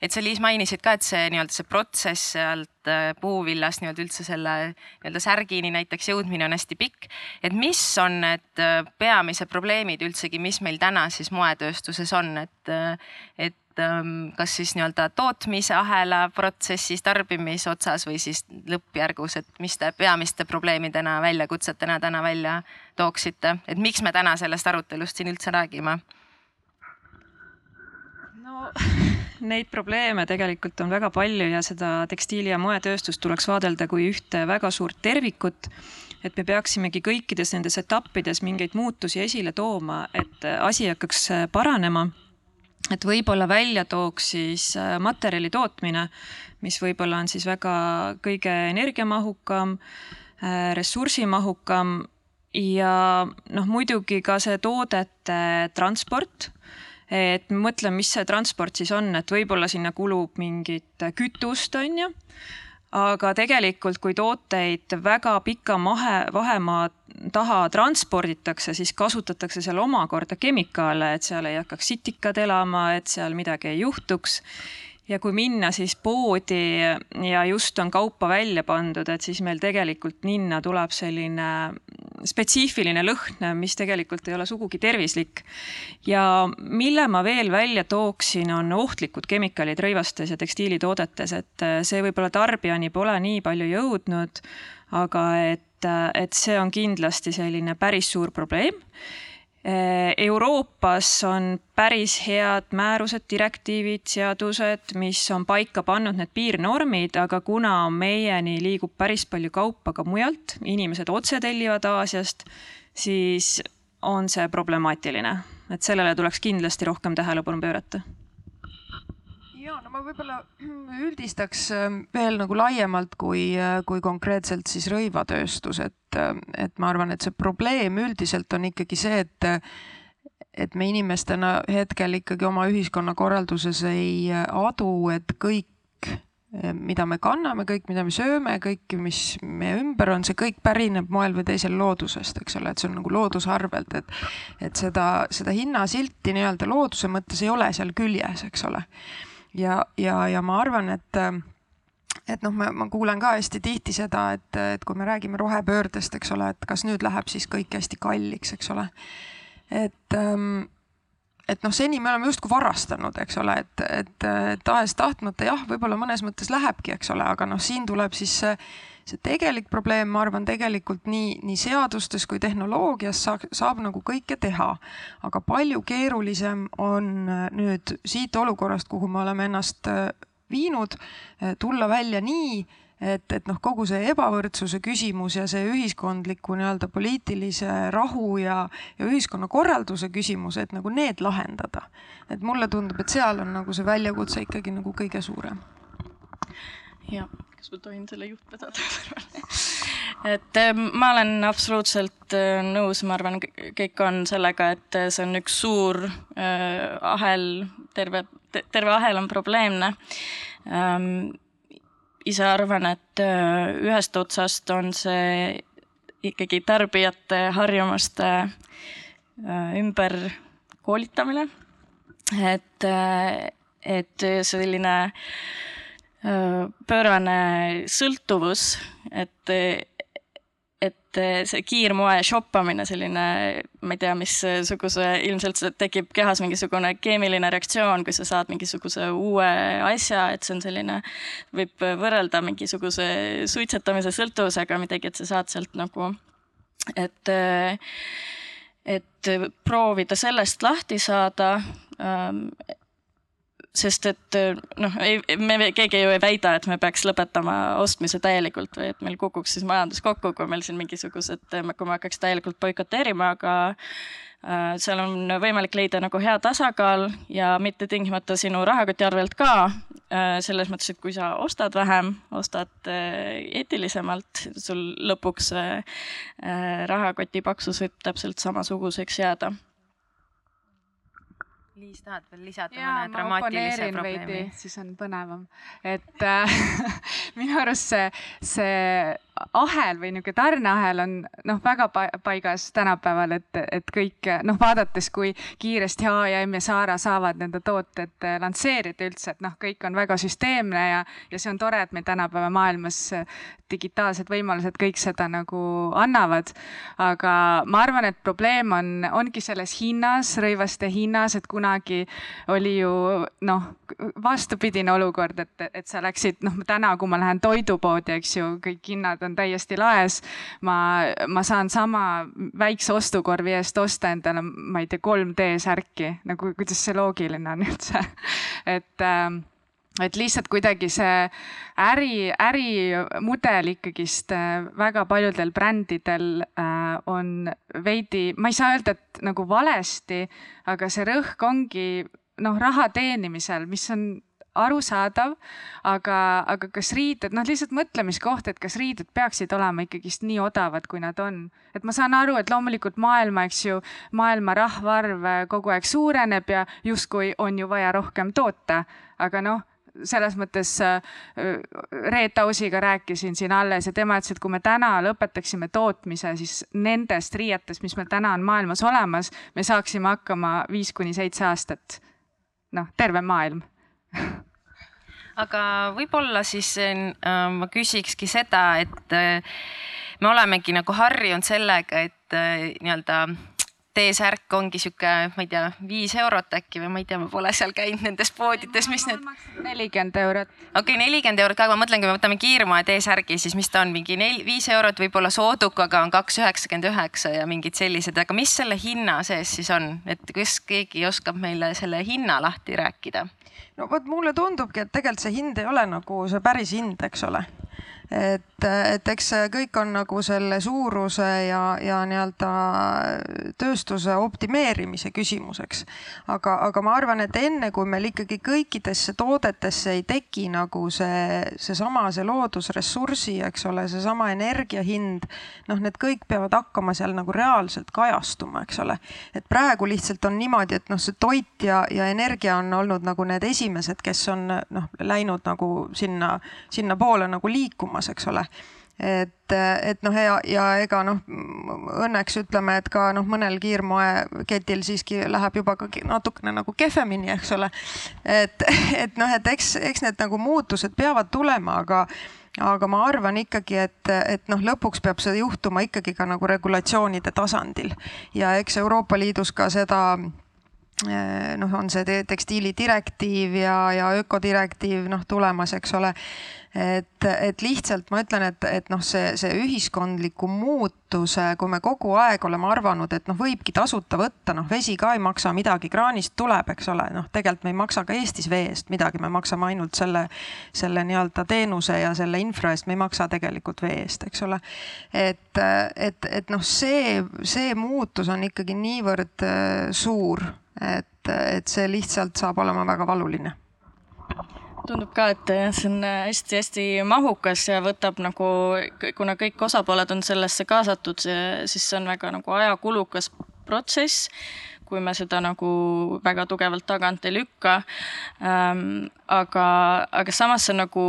et sa Liis mainisid ka, et see nii-öelda see protsess sealt Äh, puuvillast nii-öelda üldse selle nii-öelda särgini näiteks jõudmine on hästi pikk. et mis on need äh, peamised probleemid üldsegi, mis meil täna siis moetööstuses on, et, äh, et ähm, kas siis nii-öelda tootmise ahela protsessis, tarbimise otsas või siis lõppjärgus, et mis te peamiste probleemidena, väljakutsetena täna välja tooksite, et miks me täna sellest arutelust siin üldse räägime? No *laughs* neid probleeme tegelikult on väga palju ja seda tekstiili- ja moetööstust tuleks vaadelda kui ühte väga suurt tervikut. et me peaksimegi kõikides nendes etappides mingeid muutusi esile tooma, et asi hakkaks paranema. et võib-olla välja tooks siis materjali tootmine, mis võib-olla on siis väga kõige energiamahukam, ressursimahukam ja noh, muidugi ka see toodete transport et mõtlen, mis see transport siis on, et võib-olla sinna kulub mingit kütust, on ju. aga tegelikult, kui tooteid väga pika mahe, vahemaa taha transporditakse, siis kasutatakse seal omakorda kemikaale, et seal ei hakkaks sitikad elama, et seal midagi ei juhtuks ja kui minna siis poodi ja just on kaupa välja pandud, et siis meil tegelikult ninna tuleb selline spetsiifiline lõhn, mis tegelikult ei ole sugugi tervislik. ja mille ma veel välja tooksin, on ohtlikud kemikaalid rõivastes ja tekstiilitoodetes, et see võib-olla tarbijani pole nii palju jõudnud, aga et, et see on kindlasti selline päris suur probleem Euroopas on päris head määrused, direktiivid, seadused, mis on paika pannud need piirnormid, aga kuna meieni liigub päris palju kaupa ka mujalt, inimesed otse tellivad Aasiast, siis on see problemaatiline, et sellele tuleks kindlasti rohkem tähelepanu pöörata ja no ma võib-olla *clears throat* üldistaks ähm, veel nagu laiemalt kui, äh, kui konkreetselt siis rõivatööstus, et, äh, et ma arvan, et see probleem üldiselt on ikkagi see, et et me inimestena hetkel ikkagi oma ühiskonnakorralduses ei äh, adu, et kõik, mida me kanname, kõik, mida me sööme, kõik, mis meie ümber on, see kõik pärineb moel või teisel loodusest, eks ole, et see on nagu looduse arvelt, et et seda, seda hinnasilti nii-öelda looduse mõttes ei ole seal küljes, eks ole ja, ja, ja ma arvan, et et noh, ma, ma kuulen ka hästi tihti seda, et, et kui me räägime rohepöördest, eks ole, et kas nüüd läheb siis kõik hästi kalliks, eks ole. et, et noh, seni me oleme justkui varastanud, eks ole, et, et tahes-tahtmata jah, võib-olla mõnes mõttes lähebki, eks ole, aga noh, siin tuleb siis see tegelik probleem, ma arvan, tegelikult nii, nii seadustes kui tehnoloogias saab, saab nagu kõike teha. aga palju keerulisem on äh, nüüd siit olukorrast, kuhu me oleme ennast äh, viinud, äh, tulla välja nii, et, et noh, kogu see ebavõrdsuse küsimus ja see ühiskondliku nii-öelda poliitilise rahu ja, ja ühiskonnakorralduse küsimus, et nagu need lahendada. et mulle tundub, et seal on nagu see väljakutse ikkagi nagu kõige suurem. jah kas ma tohin selle juht vedada *laughs* et eh, ma olen absoluutselt eh, nõus, ma arvan, kõik on sellega, et eh, see on üks suur äh, ahel, terve, terve ahel on probleemne ähm,. ise arvan, et äh, ühest otsast on see ikkagi tarbijate harjumuste äh, ümber koolitamine. et, et selline äh, pöörane sõltuvus, et, et see kiirmoe shoppamine, selline, ma ei tea, missuguse, ilmselt tekib kehas mingisugune keemiline reaktsioon, kui sa saad mingisuguse uue asja, et see on selline, võib võrrelda mingisuguse suitsetamise sõltuvusega midagi, et sa saad sealt nagu, et et proovida sellest lahti saada sest et noh, ei, me keegi ju ei väida, et me peaks lõpetama ostmise täielikult või et meil kukuks siis majandus kokku, kui meil siin mingisugused, kui me hakkaks täielikult boikoteerima, aga äh, seal on võimalik leida nagu hea tasakaal ja mitte tingimata sinu rahakoti arvelt ka äh,. selles mõttes, et kui sa ostad vähem, ostad äh, eetilisemalt, sul lõpuks rahakoti paksus võib täpselt samasuguseks jääda Liis, tahad veel lisada mõne dramaatilise probleemi? siis on põnevam, et äh, *laughs* minu arust see, see ahel või niisugune tarneahel on noh, väga paigas tänapäeval, et, et kõik noh, vaadates, kui kiiresti H&M ja Zara saavad nende tooted äh, lansseerida üldse, et noh, kõik on väga süsteemne ja, ja see on tore, et meil tänapäeva maailmas digitaalsed võimalused kõik seda nagu annavad. aga ma arvan, et probleem on, ongi selles hinnas, rõivaste hinnas, et kunagi oli ju noh, vastupidine olukord, et, et sa läksid noh, täna, kui ma lähen toidupoodi, eks ju, kõik hinnad on täiesti laes. ma, ma saan sama väikse ostukorvi eest osta endale, ma ei tea, 3D särki, nagu kuidas see loogiline on üldse *laughs* et äh, et lihtsalt kuidagi see äri, ärimudel ikkagist äh, väga paljudel brändidel äh, on veidi, ma ei saa öelda, et nagu valesti, aga see rõhk ongi noh, raha teenimisel, mis on arusaadav, aga, aga kas riided, noh, lihtsalt mõtlemiskoht, et kas riided peaksid olema ikkagist nii odavad, kui nad on. et ma saan aru, et loomulikult maailma, eks ju, maailma rahvaarv kogu aeg suureneb ja justkui on ju vaja rohkem toota, aga noh selles mõttes äh, Reet Ausiga rääkisin siin alles ja tema ütles, et kui me täna lõpetaksime tootmise, siis nendest riietest, mis meil täna on maailmas olemas, me saaksime hakkama viis kuni seitse aastat. noh, terve maailm aga võib-olla siis äh, ma küsikski seda, et äh, me olemegi nagu harjunud sellega, et äh, nii-öelda T-särk ongi sihuke, ma ei tea, viis eurot äkki või ma ei tea, ma pole seal käinud nendes poodides, mis need. nelikümmend eurot. okei okay,, nelikümmend eurot ka, aga ma mõtlen, kui me võtame kiirmaa T-särgi, siis mis ta on, mingi nel-, viis eurot võib-olla soodukaga on kaks üheksakümmend üheksa ja mingid sellised, aga mis selle hinna sees siis on, et kas keegi oskab meile selle hinna lahti rääkida? no vot mulle tundubki, et tegelikult see hind ei ole nagu see päris hind, eks ole et, et eks kõik on nagu selle suuruse ja, ja nii-öelda tööstuse optimeerimise küsimuseks. aga, aga ma arvan, et enne kui meil ikkagi kõikidesse toodetesse ei teki nagu see, seesama, see loodusressursi, eks ole, seesama energia hind, noh, need kõik peavad hakkama seal nagu reaalselt kajastuma, eks ole. et praegu lihtsalt on niimoodi, et noh, see toit ja, ja energia on olnud nagu need esimesed, kes on noh, läinud nagu sinna, sinnapoole nagu liikuma olemas, eks ole et, et noh, ja, ja ega noh, õnneks ütleme, et ka noh, mõnel kiirmoeketil siiski läheb juba ka natukene nagu kehvemini, eks ole. et, et noh, et eks, eks need nagu muutused peavad tulema, aga, aga ma arvan ikkagi, et, et noh, lõpuks peab see juhtuma ikkagi ka nagu regulatsioonide tasandil ja eks Euroopa Liidus ka seda noh, on see tekstiilidirektiiv ja, ja ökodirektiiv noh tulemas, eks ole. Et, et lihtsalt ma ütlen, et, et noh, see, see ühiskondliku muutuse, kui me kogu aeg oleme arvanud, et noh, võibki tasuta võtta, noh, vesi ka ei maksa midagi, kraanist tuleb, eks ole, noh, tegelikult me ei maksa ka Eestis vee eest midagi, me maksame ainult selle, selle nii-öelda teenuse ja selle infra eest, me ei maksa tegelikult vee eest, eks ole. et, et, et noh, see, see muutus on ikkagi niivõrd äh, suur, et, et see lihtsalt saab olema väga valuline tundub ka, et see on hästi-hästi mahukas ja võtab nagu, kuna kõik osapooled on sellesse kaasatud, siis see on väga nagu ajakulukas protsess, kui me seda nagu väga tugevalt tagant ei lükka ähm,. aga, aga samas see on nagu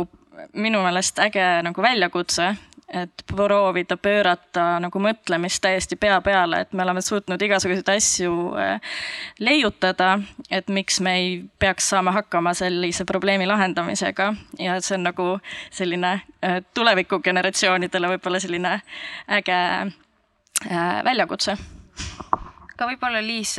minu meelest äge nagu väljakutse, et proovida pöörata nagu mõtlemist täiesti pea peale, et me oleme suutnud igasuguseid asju äh, leiutada, et miks me ei peaks saama hakkama sellise probleemi lahendamisega. Ja see on nagu selline äh, tulevikugeneratsioonidele võib-olla selline äge äh, väljakutse aga võib-olla Liis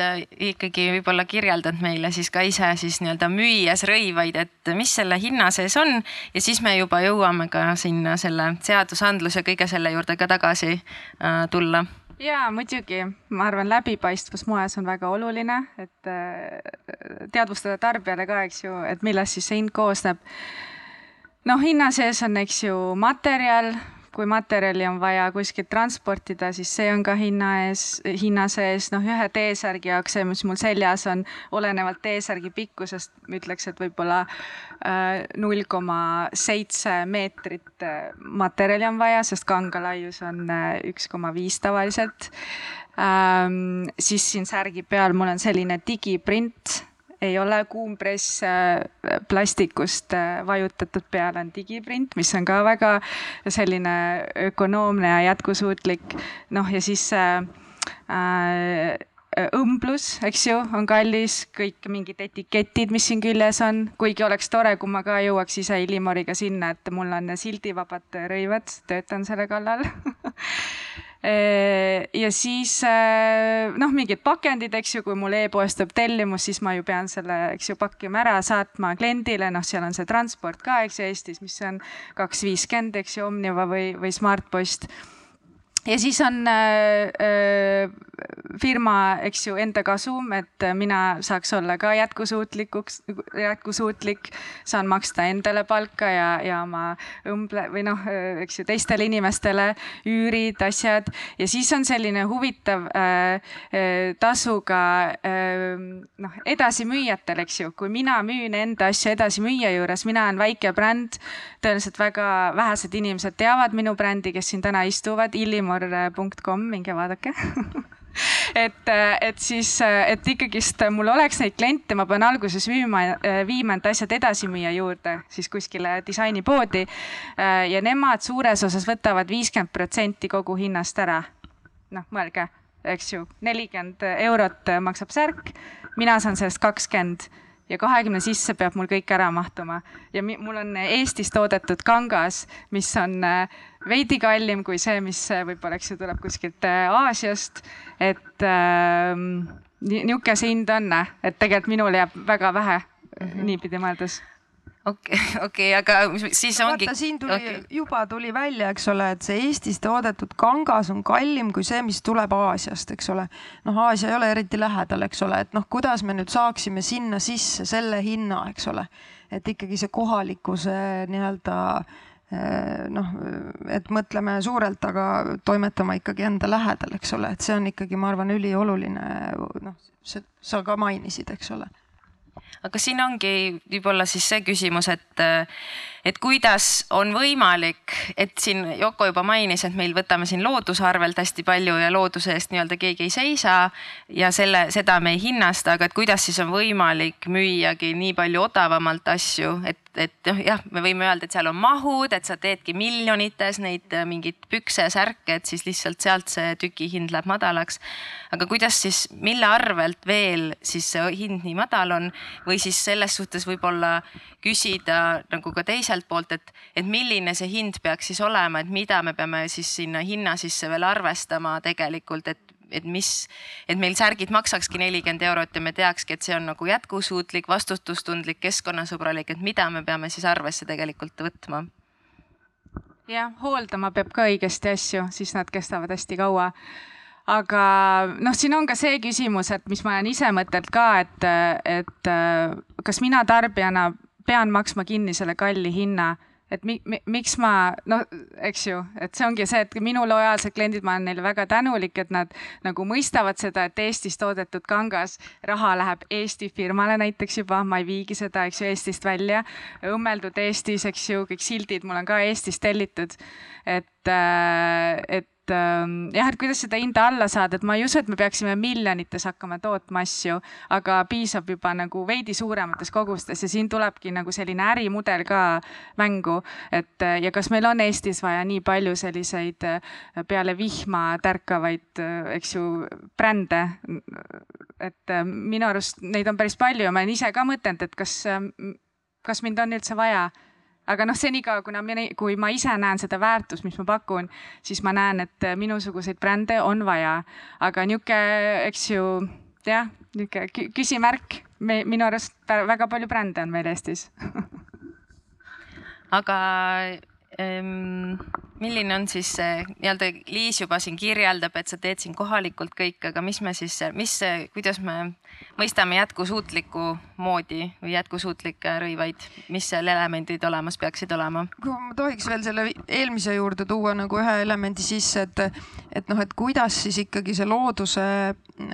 ikkagi võib-olla kirjeldad meile siis ka ise siis nii-öelda müües rõivaid, et mis selle hinna sees on ja siis me juba jõuame ka sinna selle seadusandluse kõige selle juurde ka tagasi äh, tulla ja muidugi, ma arvan, läbipaistvus moes on väga oluline, et äh, teadvustada tarbijale ka, eks ju, et millest siis see hind koosneb. noh, hinna sees on, eks ju, materjal kui materjali on vaja kuskilt transportida, siis see on ka hinna ees, hinna sees, noh, ühe T-särgi jaoks, see, mis mul seljas on, olenevalt T-särgi pikkusest, ütleks, et võib-olla äh, null koma seitse meetrit äh, materjali on vaja, sest kangalaius on äh, üks koma viis tavaliselt. Ähm, siis siin särgi peal mul on selline digiprint ei ole kuumpress äh, plastikust äh, vajutatud peale on digiprint, mis on ka väga selline ökonoomne ja jätkusuutlik. noh, ja siis äh, õmblus, eks ju, on kallis, kõik mingid etiketid, mis siin küljes on, kuigi oleks tore, kui ma ka jõuaks ise Illimoriga sinna, et mul on sildivabad rõivad, töötan selle kallal *laughs* ja siis noh, mingid pakendid, eks ju, kui mul e-poest tuleb tellimus, siis ma ju pean selle, eks ju, pakkima ära, saatma kliendile, noh, seal on see transport ka, eks ju, Eestis, mis on kaks viiskümmend, eks ju, Omniva või, või Smartpost. Ja siis on äh, äh, firma, eks ju, enda kasum, et mina saaks olla ka jätkusuutlikuks, jätkusuutlik, saan maksta endale palka ja, ja oma õmble või noh, eks ju, teistele inimestele üürid, asjad. Ja siis on selline huvitav äh, äh, tasu ka äh, noh, edasimüüjatel, eks ju, kui mina müün enda asju edasimüüja juures, mina olen väike bränd, tõenäoliselt väga vähesed inimesed teavad minu brändi, kes siin täna istuvad, Illimor humor.com, minge vaadake *laughs* *laughs* et, et siis, et ikkagist mul oleks neid kliente, ma pean alguses müüma, viima need asjad edasimüüja juurde siis kuskile disainipoodi. ja nemad suures osas võtavad viiskümmend protsenti kogu hinnast ära. noh, mõelge, eks ju, nelikümmend eurot maksab särk, mina saan sellest kakskümmend ja kahekümne sisse peab mul kõik ära mahtuma ja mul on Eestis toodetud kangas, mis on äh, veidi kallim kui see, mis äh, võib-olla, eks ju, tuleb kuskilt äh, Aasiast. et äh, niisugune see hind on, et tegelikult minul jääb väga vähe mm -hmm. niipidi mõeldes okei okay,, *laughs* okei okay,, aga siis ongi. vaata, siin tuli okay., juba tuli välja, eks ole, et see Eestis toodetud kangas on kallim kui see, mis tuleb Aasiast, eks ole. noh, Aasia ei ole eriti lähedal, eks ole, et noh, kuidas me nüüd saaksime sinna sisse selle hinna, eks ole, et ikkagi see kohalikkuse nii-öelda eh, noh, et mõtleme suurelt, aga toimetama ikkagi enda lähedal, eks ole, et see on ikkagi, ma arvan, ülioluline. noh, sa ka mainisid, eks ole aga siin ongi võib-olla siis see küsimus, et, et kuidas on võimalik, et siin Yoko juba mainis, et meil võtame siin looduse arvelt hästi palju ja looduse eest nii-öelda keegi ei seisa ja selle, seda me ei hinnasta, aga et kuidas siis on võimalik müüagi nii palju odavamalt asju, et et noh, jah, me võime öelda, et seal on mahud, et sa teedki miljonites neid äh, mingeid pükse, särke, et siis lihtsalt sealt see tükihind läheb madalaks. aga kuidas siis, mille arvelt veel siis see hind nii madal on või siis selles suhtes võib-olla küsida nagu ka teiselt poolt, et, et milline see hind peaks siis olema, et mida me peame siis sinna hinna sisse veel arvestama tegelikult, et et mis, et meil särgid maksakski nelikümmend eurot ja me teakski, et see on nagu jätkusuutlik, vastutustundlik, keskkonnasõbralik, et mida me peame siis arvesse tegelikult võtma? jah, hooldama peab ka õigesti asju, siis nad kestavad hästi kaua aga noh, siin on ka see küsimus, et mis ma olen ise mõtelnud ka, et, et kas mina tarbijana pean maksma kinni selle kalli hinna et mi, mi, miks ma, noh, eks ju, et see ongi see, et minu lojaalsed kliendid, ma olen neile väga tänulik, et nad nagu mõistavad seda, et Eestis toodetud kangas raha läheb Eesti firmale näiteks juba, ma ei viigi seda, eks ju, Eestist välja. õmmeldud Eestis, eks ju, kõik sildid mul on ka Eestis tellitud. et, äh, et et ähm, jah, et kuidas seda hinda alla saada, et ma ei usu, et me peaksime miljonites hakkama tootma asju, aga piisab juba nagu veidi suuremates kogustes ja siin tulebki nagu selline ärimudel ka mängu, et ja kas meil on Eestis vaja nii palju selliseid äh, peale vihma tärkavaid, äh, eks ju, brände. et äh, minu arust neid on päris palju ja ma olen ise ka mõtelnud, et kas, kas mind on üldse vaja aga noh, senikaua, kuna mina, kui ma ise näen seda väärtust, mis ma pakun, siis ma näen, et minusuguseid brände on vaja. aga niisugune, eks ju, jah, niisugune küsimärk, me, minu arust väga palju brände on meil Eestis *laughs* aga ähm, milline on siis see nii-öelda, Liis juba siin kirjeldab, et sa teed siin kohalikult kõik, aga mis me siis, mis, kuidas me mõistame jätkusuutlikku moodi või jätkusuutlikke rõivaid, mis seal elemendid olemas peaksid olema? kui ma tohiks veel selle eelmise juurde tuua nagu ühe elemendi sisse, et, et noh, et kuidas siis ikkagi see looduse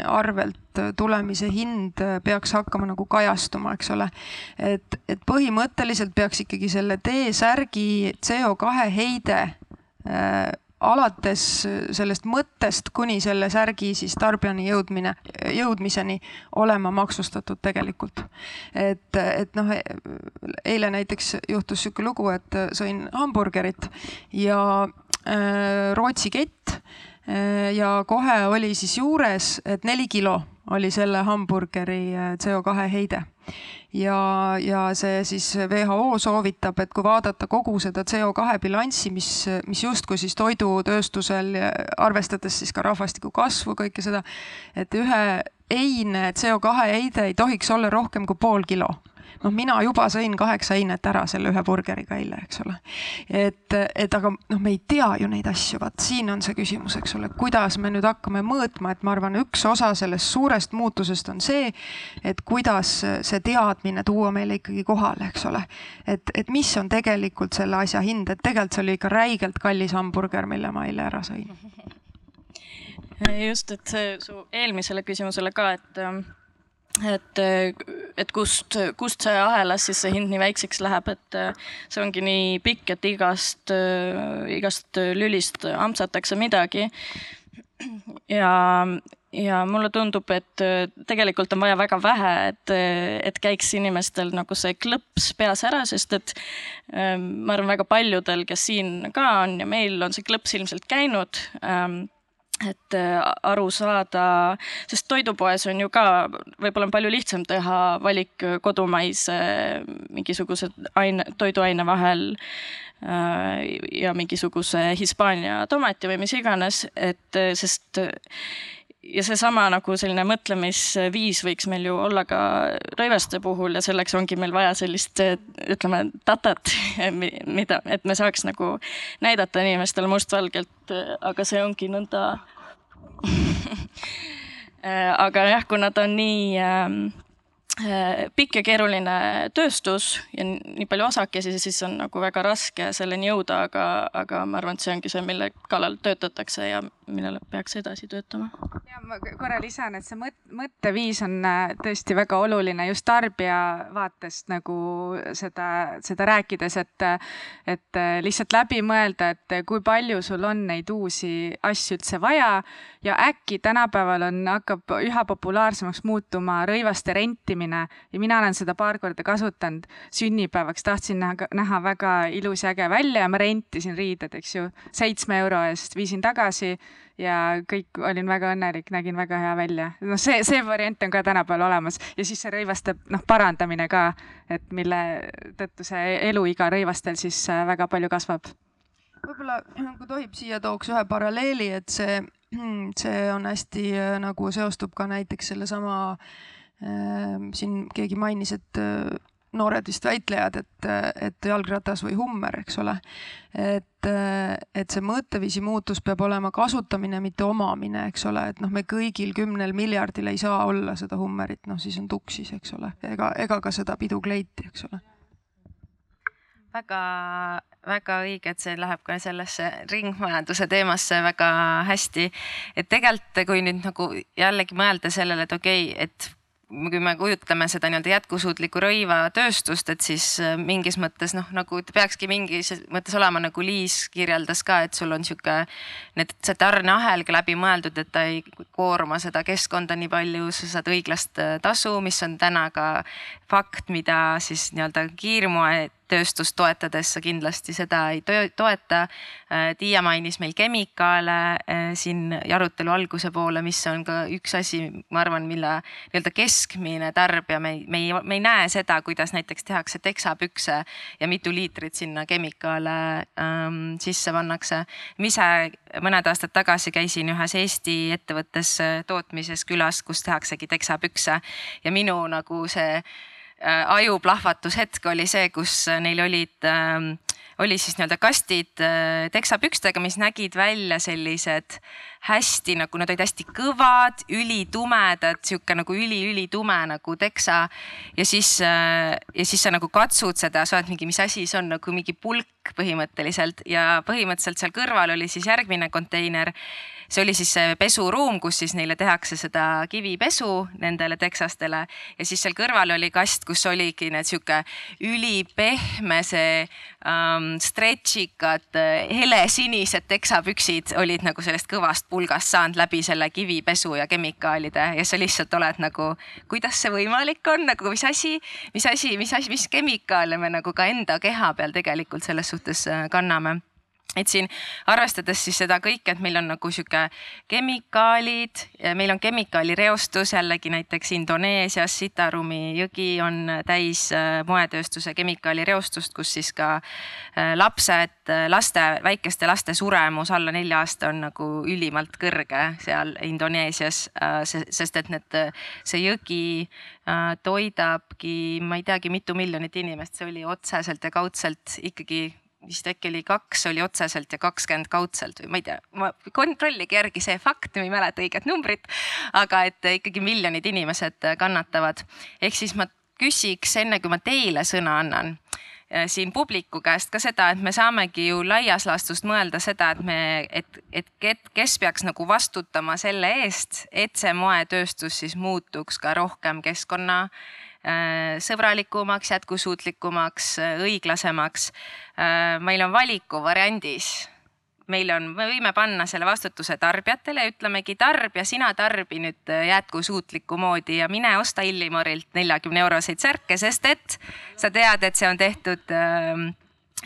arvelt tulemise hind peaks hakkama nagu kajastuma, eks ole. et, et põhimõtteliselt peaks ikkagi selle T-särgi CO2 heide Äh, alates sellest mõttest kuni selle särgi siis tarbijani jõudmine, jõudmiseni olema maksustatud tegelikult. et, et noh, eile näiteks juhtus sihuke lugu, et sõin hamburgerit ja äh, Rootsi kett äh, ja kohe oli siis juures, et neli kilo oli selle hamburgeri äh, CO2 heide. Ja, ja see siis WHO soovitab, et kui vaadata kogu seda CO2 bilanssi, mis, mis justkui siis toidutööstusel, arvestades siis ka rahvastiku kasvu, kõike seda, et ühe eine CO2 heide ei tohiks olla rohkem kui pool kilo noh, mina juba sõin kaheksa heinet ära selle ühe burgeriga eile, eks ole. et, et aga noh, me ei tea ju neid asju, vaat siin on see küsimus, eks ole, kuidas me nüüd hakkame mõõtma, et ma arvan, üks osa sellest suurest muutusest on see, et kuidas see teadmine tuua meile ikkagi kohale, eks ole. et, et mis on tegelikult selle asja hind, et tegelikult see oli ikka räigelt kallis hamburger, mille ma eile ära sõin *laughs* just, et su eelmisele küsimusele ka, et et, et kust, kust see ahelas siis see hind nii väikseks läheb, et see ongi nii pikk, et igast, igast lülist ampsatakse midagi. ja, ja mulle tundub, et tegelikult on vaja väga vähe, et, et käiks inimestel nagu see klõps peas ära, sest et ma arvan, väga paljudel, kes siin ka on ja meil on see klõps ilmselt käinud et äh, aru saada, sest toidupoes on ju ka, võib-olla on palju lihtsam teha valik kodumaise mingisuguse aine, toiduaine vahel äh, ja mingisuguse Hispaania tomati või mis iganes, et äh, sest ja seesama nagu selline mõtlemisviis võiks meil ju olla ka rõivaste puhul ja selleks ongi meil vaja sellist, ütleme, datat, *laughs* mida, et me saaks nagu näidata inimestele mustvalgelt, aga see ongi nõnda. *laughs* Aga jah, kuna ta on nii Äh, pikk ja keeruline tööstus ja nii palju osakesi, siis on nagu väga raske selleni jõuda, aga, aga ma arvan, et see ongi see, mille kallal töötatakse ja millele peaks edasi töötama. ja ma korra lisan, et see mõt-, mõtteviis on äh, tõesti väga oluline just tarbija vaatest nagu seda, seda rääkides, et, et äh, lihtsalt läbi mõelda, et kui palju sul on neid uusi asju üldse vaja ja äkki tänapäeval on, hakkab üha populaarsemaks muutuma rõivaste rentimine selline ja mina olen seda paar korda kasutanud sünnipäevaks, tahtsin näha, näha väga ilus ja äge välja ja ma rentisin riided, eks ju, seitsme euro eest, viisin tagasi ja kõik, olin väga õnnelik, nägin väga hea välja. noh, see, see variant on ka tänapäeval olemas. Ja siis see rõivaste noh, parandamine ka, et mille tõttu see eluiga rõivastel siis äh, väga palju kasvab. Võib-olla, kui tohib, siia tooks ühe paralleeli, et see, see on hästi äh, nagu seostub ka näiteks sellesama äh, siin keegi mainis, et äh, noored vist väitlejad, et, äh, et jalgratas või hummer, eks ole. et, äh, et see mõtteviisi muutus peab olema kasutamine, mitte omamine, eks ole, et noh, me kõigil kümnel miljardil ei saa olla seda hummerit, noh siis on tuksis, eks ole, ega, ega ka seda pidukleiti, eks ole väga, väga õige, et see läheb ka sellesse ringmajanduse teemasse väga hästi. et tegelikult, kui nüüd nagu jällegi mõelda sellele, et okei okay,, et kui me kujutleme seda nii-öelda jätkusuutlikku rõivatööstust, et siis äh, mingis mõttes noh, nagu peakski mingis mõttes olema nagu Liis kirjeldas ka, et sul on sihuke, need, see tarneahel ka läbi mõeldud, et ta ei koorma seda keskkonda nii palju, sa saad õiglast äh, tasu, mis on täna ka fakt, mida siis nii-öelda kiirmoe tööstust toetades sa kindlasti seda ei toeta. Äh, Tiia mainis meil kemikaale äh, siin arutelu alguse poole, mis on ka üks asi, ma arvan, mille nii-öelda keskmine tarbija, me me ei, me ei näe seda, kuidas näiteks tehakse teksapükse ja mitu liitrit sinna kemikaale ähm, sisse pannakse. ma ise mõned aastad tagasi käisin ühes Eesti ettevõttes äh, tootmises külas, kus tehaksegi teksapükse ja minu nagu see ajuplahvatushetk oli see, kus neil olid, ähm, oli siis nii-öelda kastid äh, teksapükstega, mis nägid välja sellised hästi nagu nad olid hästi kõvad, ülitumedad, sihuke nagu üli-ülitume nagu teksa. ja siis, äh, ja siis sa nagu katsud seda, sa oled mingi, mis asi see on nagu mingi pulk põhimõtteliselt ja põhimõtteliselt seal kõrval oli siis järgmine konteiner see oli siis see pesuruum, kus siis neile tehakse seda kivipesu nendele teksastele. Ja siis seal kõrval oli kast, kus oligi need sihuke ülipehme, see um, stretchikad, helesinised teksapüksid olid nagu sellest kõvast pulgast saanud läbi selle kivipesu ja kemikaalide. Ja sa lihtsalt oled nagu, kuidas see võimalik on, nagu mis asi, mis asi, mis asi, mis kemikaale me nagu ka enda keha peal tegelikult selles suhtes äh, kanname et siin arvestades siis seda kõike, et meil on nagu sihuke kemikaalid, meil on kemikaalireostus jällegi näiteks Indoneesias, Sitarumi jõgi on täis äh, moetööstuse kemikaalireostust, kus siis ka äh, lapsed, laste, väikeste laste suremus alla nelja aasta on nagu ülimalt kõrge seal Indoneesias, äh, sest et need, see jõgi toidabki, ma ei teagi, mitu miljonit inimest, see oli otseselt ja kaudselt ikkagi vist äkki oli kaks oli otseselt ja kakskümmend kaudselt või ma ei tea, ma kontrollige järgi see fakt, ma ei mäleta õiget numbrit, aga et ikkagi miljonid inimesed kannatavad. ehk siis ma küsiks enne, kui ma teile sõna annan eh, siin publiku käest ka seda, et me saamegi ju laias laastus mõelda seda, et me, et, et kes peaks nagu vastutama selle eest, et see moetööstus siis muutuks ka rohkem keskkonna sõbralikumaks, jätkusuutlikumaks, äh, õiglasemaks. Äh, meil on valikuvariandis meil on, me võime panna selle vastutuse tarbijatele ja ütlemegi tarbija, sina tarbi nüüd jätkusuutlikku moodi ja mine osta Illimorilt neljakümne euroseid särke, sest et sa tead, et see on tehtud äh,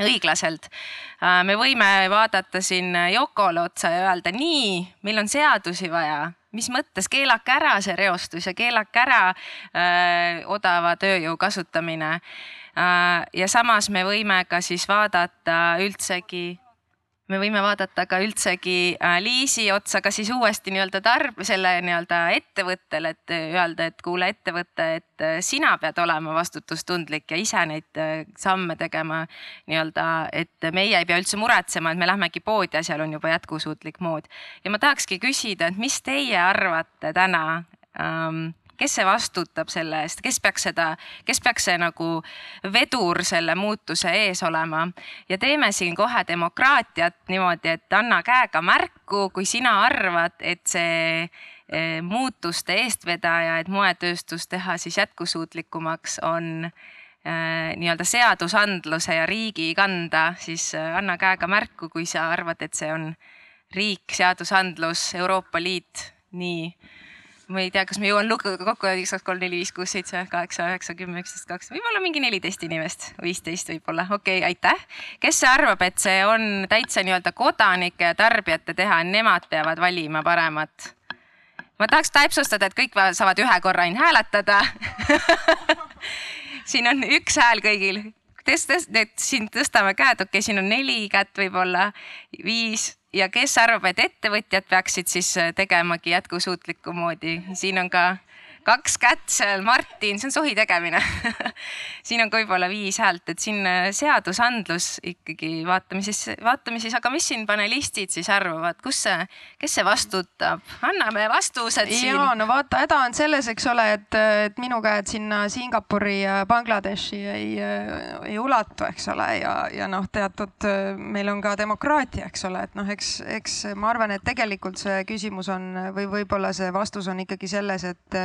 õiglaselt. me võime vaadata siin Yokole otsa ja öelda nii, meil on seadusi vaja mis mõttes, keelake ära see reostus ja keelake ära öö, odava tööjõu kasutamine. ja samas me võime ka siis vaadata üldsegi me võime vaadata ka üldsegi äh, liisi otsa ka siis uuesti nii-öelda tarb-, selle nii-öelda ettevõttele, et öelda, et kuule ettevõte, et äh, sina pead olema vastutustundlik ja ise neid äh, samme tegema nii-öelda, et meie ei pea üldse muretsema, et me lähmegi poodi ja seal on juba jätkusuutlik mood. ja ma tahakski küsida, et mis teie arvate täna ähm, kes see vastutab selle eest, kes peaks seda, kes peaks see nagu vedur selle muutuse ees olema? Ja teeme siin kohe demokraatiat niimoodi, et anna käega märku, kui sina arvad, et see eh, muutuste eestvedaja, et moetööstus teha siis jätkusuutlikumaks, on eh, nii-öelda seadusandluse ja riigi kanda, siis eh, anna käega märku, kui sa arvad, et see on riik, seadusandlus, Euroopa Liit, nii ma ei tea, kas ma jõuan lugeda kokku üks, kaks, kolm, neli, viis, kuus, seitse, kaheksa, üheksa, kümme, üksteist, kaks, võib-olla mingi neliteist inimest, viisteist võib-olla, okei okay,, aitäh. kes arvab, et see on täitsa nii-öelda kodanike ja tarbijate teha, nemad peavad valima paremat? ma tahaks täpsustada, et kõik saavad ühe korra ainult hääletada. *laughs* Siin on üks hääl kõigil, tõstes, et siin tõstame käed, okei okay,, siin on neli kätt võib-olla, viis ja kes arvab, et ettevõtjad peaksid siis äh, tegemagi jätkusuutlikku moodi, siin on ka kaks kätt seal, Martin, see on sohi tegemine. *laughs* Siin on ka võib-olla viis häält, et siin äh, seadusandlus ikkagi vaatame siis, vaatame siis, aga mis siin panelistid siis arvavad, kus see, kes see vastutab, anname vastused siin. ja no vaata, häda on selles, eks ole, et, et minu käed sinna Singapuri ja Bangladeshi ei, ei ulatu, eks ole, ja, ja noh, teatud meil on ka demokraatia, eks ole, et noh, eks, eks ma arvan, et tegelikult see küsimus on või võib-olla see vastus on ikkagi selles, et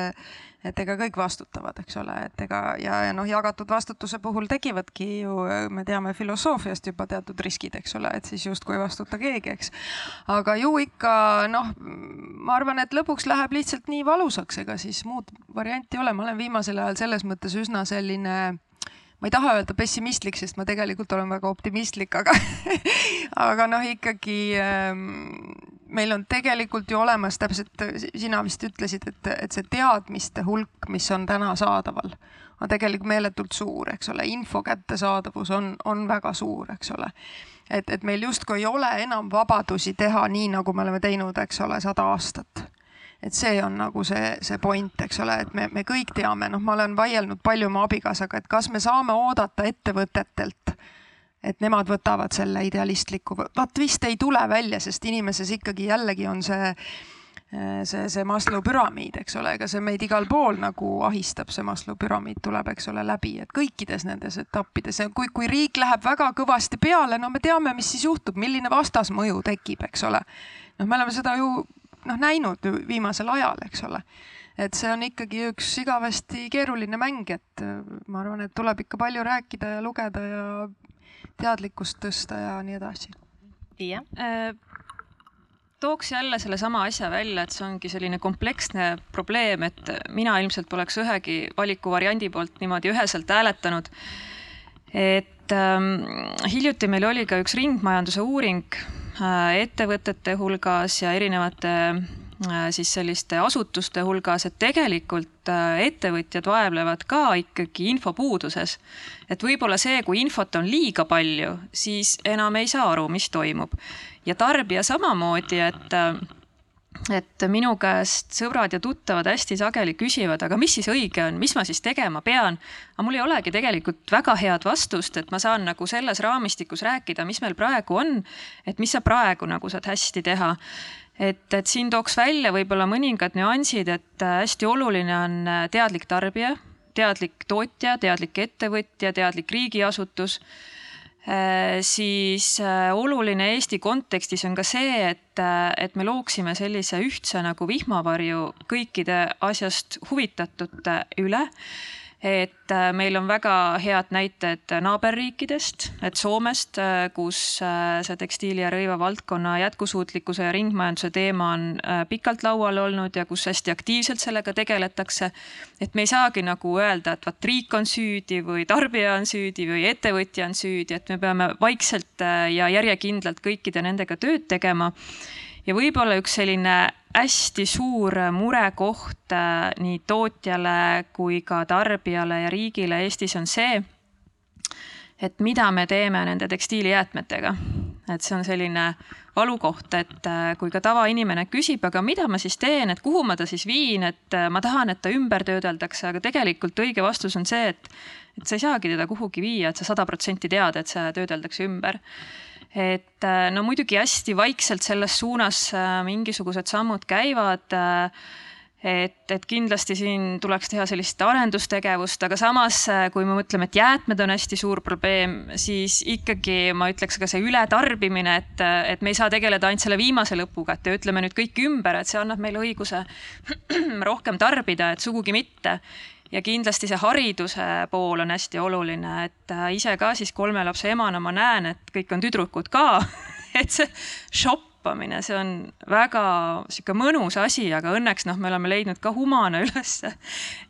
et ega kõik vastutavad, eks ole, et ega ja, ja noh, jagatud vastutuse puhul tekivadki ju, me teame filosoofiast juba teatud riskid, eks ole, et siis justkui ei vastuta keegi, eks. aga ju ikka noh, ma arvan, et lõpuks läheb lihtsalt nii valusaks, ega siis muud varianti ei ole, ma olen viimasel ajal selles mõttes üsna selline ma ei taha öelda pessimistlik, sest ma tegelikult olen väga optimistlik, aga *laughs* aga noh, ikkagi ähm, meil on tegelikult ju olemas täpselt, sina vist ütlesid, et, et see teadmiste hulk, mis on täna saadaval, on tegelikult meeletult suur, eks ole, info kättesaadavus on, on väga suur, eks ole. et, et meil justkui ei ole enam vabadusi teha nii, nagu me oleme teinud, eks ole, sada aastat. Et see on nagu see, see point, eks ole, et me, me kõik teame, noh, ma olen vaielnud palju oma abikaasaga, et kas me saame oodata ettevõtetelt et nemad võtavad selle idealistliku, vaat vist ei tule välja, sest inimeses ikkagi jällegi on see see, see Maslow püramiid, eks ole, ega see meid igal pool nagu ahistab, see Maslow püramiid tuleb, eks ole, läbi, et kõikides nendes etappides kui, kui riik läheb väga kõvasti peale, no me teame, mis siis juhtub, milline vastasmõju tekib, eks ole. noh, me oleme seda ju noh näinud viimasel ajal, eks ole. et see on ikkagi üks igavesti keeruline mäng, et ma arvan, et tuleb ikka palju rääkida ja lugeda ja teadlikkust tõsta ja nii edasi. jah äh, tooks jälle sellesama asja välja, et see ongi selline kompleksne probleem, et mina ilmselt poleks ühegi valikuvariandi poolt niimoodi üheselt hääletanud. et et ähm, hiljuti meil oli ka üks ringmajanduse uuring äh, ettevõtete hulgas ja erinevate äh, siis selliste asutuste hulgas, et tegelikult äh, ettevõtjad vaevlevad ka ikkagi infopuuduses. et võib-olla see, kui infot on liiga palju, siis enam ei saa aru, mis toimub. ja tarbija samamoodi, et äh, et minu käest sõbrad ja tuttavad hästi sageli küsivad, aga mis siis õige on, mis ma siis tegema pean. aga mul ei olegi tegelikult väga head vastust, et ma saan nagu selles raamistikus rääkida, mis meil praegu on, et mis sa praegu nagu saad hästi teha. Et, et siin tooks välja võib-olla mõningad nüansid, et äh, hästi oluline on äh, teadlik tarbija, teadlik tootja, teadlik ettevõtja, teadlik riigiasutus. Äh, siis oluline Eesti kontekstis on ka see, et, et me looksime sellise ühtse nagu vihmavarju kõikide asjast huvitatute üle et äh, meil on väga head näited naaberriikidest, et Soomest, äh, kus äh, see tekstiili ja rõiva valdkonna jätkusuutlikkuse ja ringmajanduse teema on pikalt laual olnud ja kus hästi aktiivselt sellega tegeletakse. et me ei saagi nagu öelda, et vot riik on süüdi või tarbija on süüdi või ettevõtja on süüdi, et me peame vaikselt ja järjekindlalt kõikide nendega tööd tegema ja võib-olla üks selline hästi suur murekoht äh, nii tootjale kui ka tarbijale ja riigile Eestis on see, et mida me teeme nende tekstiilijäätmetega. et see on selline valukoht, et äh, kui ka tavainimene küsib, aga mida ma siis teen, et kuhu ma ta siis viin, et äh, ma tahan, et ta ümber töödeldakse, aga tegelikult õige vastus on see, et, et sa ei saagi teda kuhugi viia, et sa sada protsenti tead, et see töödeldakse ümber et äh, no muidugi hästi vaikselt selles suunas äh, mingisugused sammud käivad. Äh, et, et kindlasti siin tuleks teha sellist arendustegevust, aga samas, kui me mõtleme, et jäätmed on hästi suur probleem, siis ikkagi ma ütleks ka see ületarbimine, et, et me ei saa tegeleda ainult selle viimase lõpuga, et ütleme nüüd kõik ümber, et see annab meile õiguse *clears throat* rohkem tarbida, et sugugi mitte ja kindlasti see hariduse pool on hästi oluline, et äh, ise ka siis kolme lapse emana ma näen, et kõik on tüdrukud ka *laughs* et see shoppamine, see on väga sihuke mõnus asi, aga õnneks noh, me oleme leidnud ka humana *laughs* ülesse.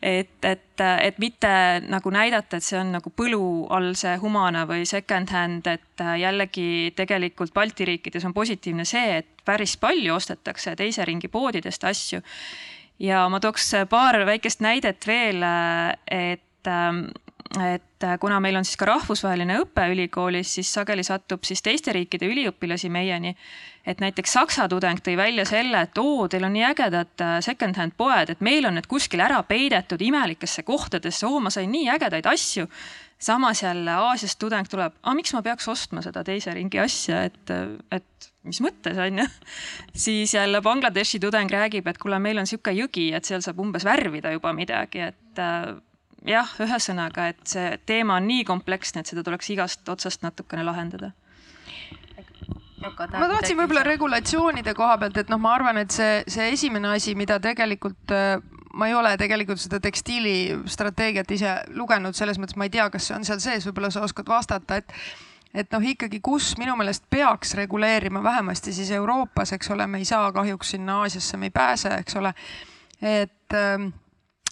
et, et, et mitte nagu näidata, et see on nagu põlu all see humana või second hand, et äh, jällegi tegelikult Balti riikides on positiivne see, et päris palju ostetakse teise ringi poodidest asju ja ma tooks paar väikest näidet veel, et ähm, et kuna meil on siis ka rahvusvaheline õpe ülikoolis, siis sageli satub siis teiste riikide üliõpilasi meieni. et näiteks Saksa tudeng tõi välja selle, et oo, teil on nii ägedad äh, second-hand poed, et meil on need kuskil ära peidetud imelikesse kohtadesse, oo, ma sain nii ägedaid asju samas jälle Aasiast tudeng tuleb, aga miks ma peaks ostma seda teise ringi asja, et, et mis mõttes on ju. *laughs* siis jälle Bangladeshi tudeng räägib, et kuule, meil on sihuke jõgi, et seal saab umbes värvida juba midagi, et äh, jah, ühesõnaga, et see teema on nii kompleksne, et seda tuleks igast otsast natukene lahendada ma tahtsin võib-olla regulatsioonide koha pealt, et noh, ma arvan, et see, see esimene asi, mida tegelikult äh, ma ei ole tegelikult seda tekstiilistrateegiat ise lugenud, selles mõttes ma ei tea, kas see on seal sees, võib-olla sa oskad vastata, et et noh, ikkagi, kus minu meelest peaks reguleerima, vähemasti siis Euroopas, eks ole, me ei saa kahjuks sinna Aasiasse, me ei pääse, eks ole. et ähm,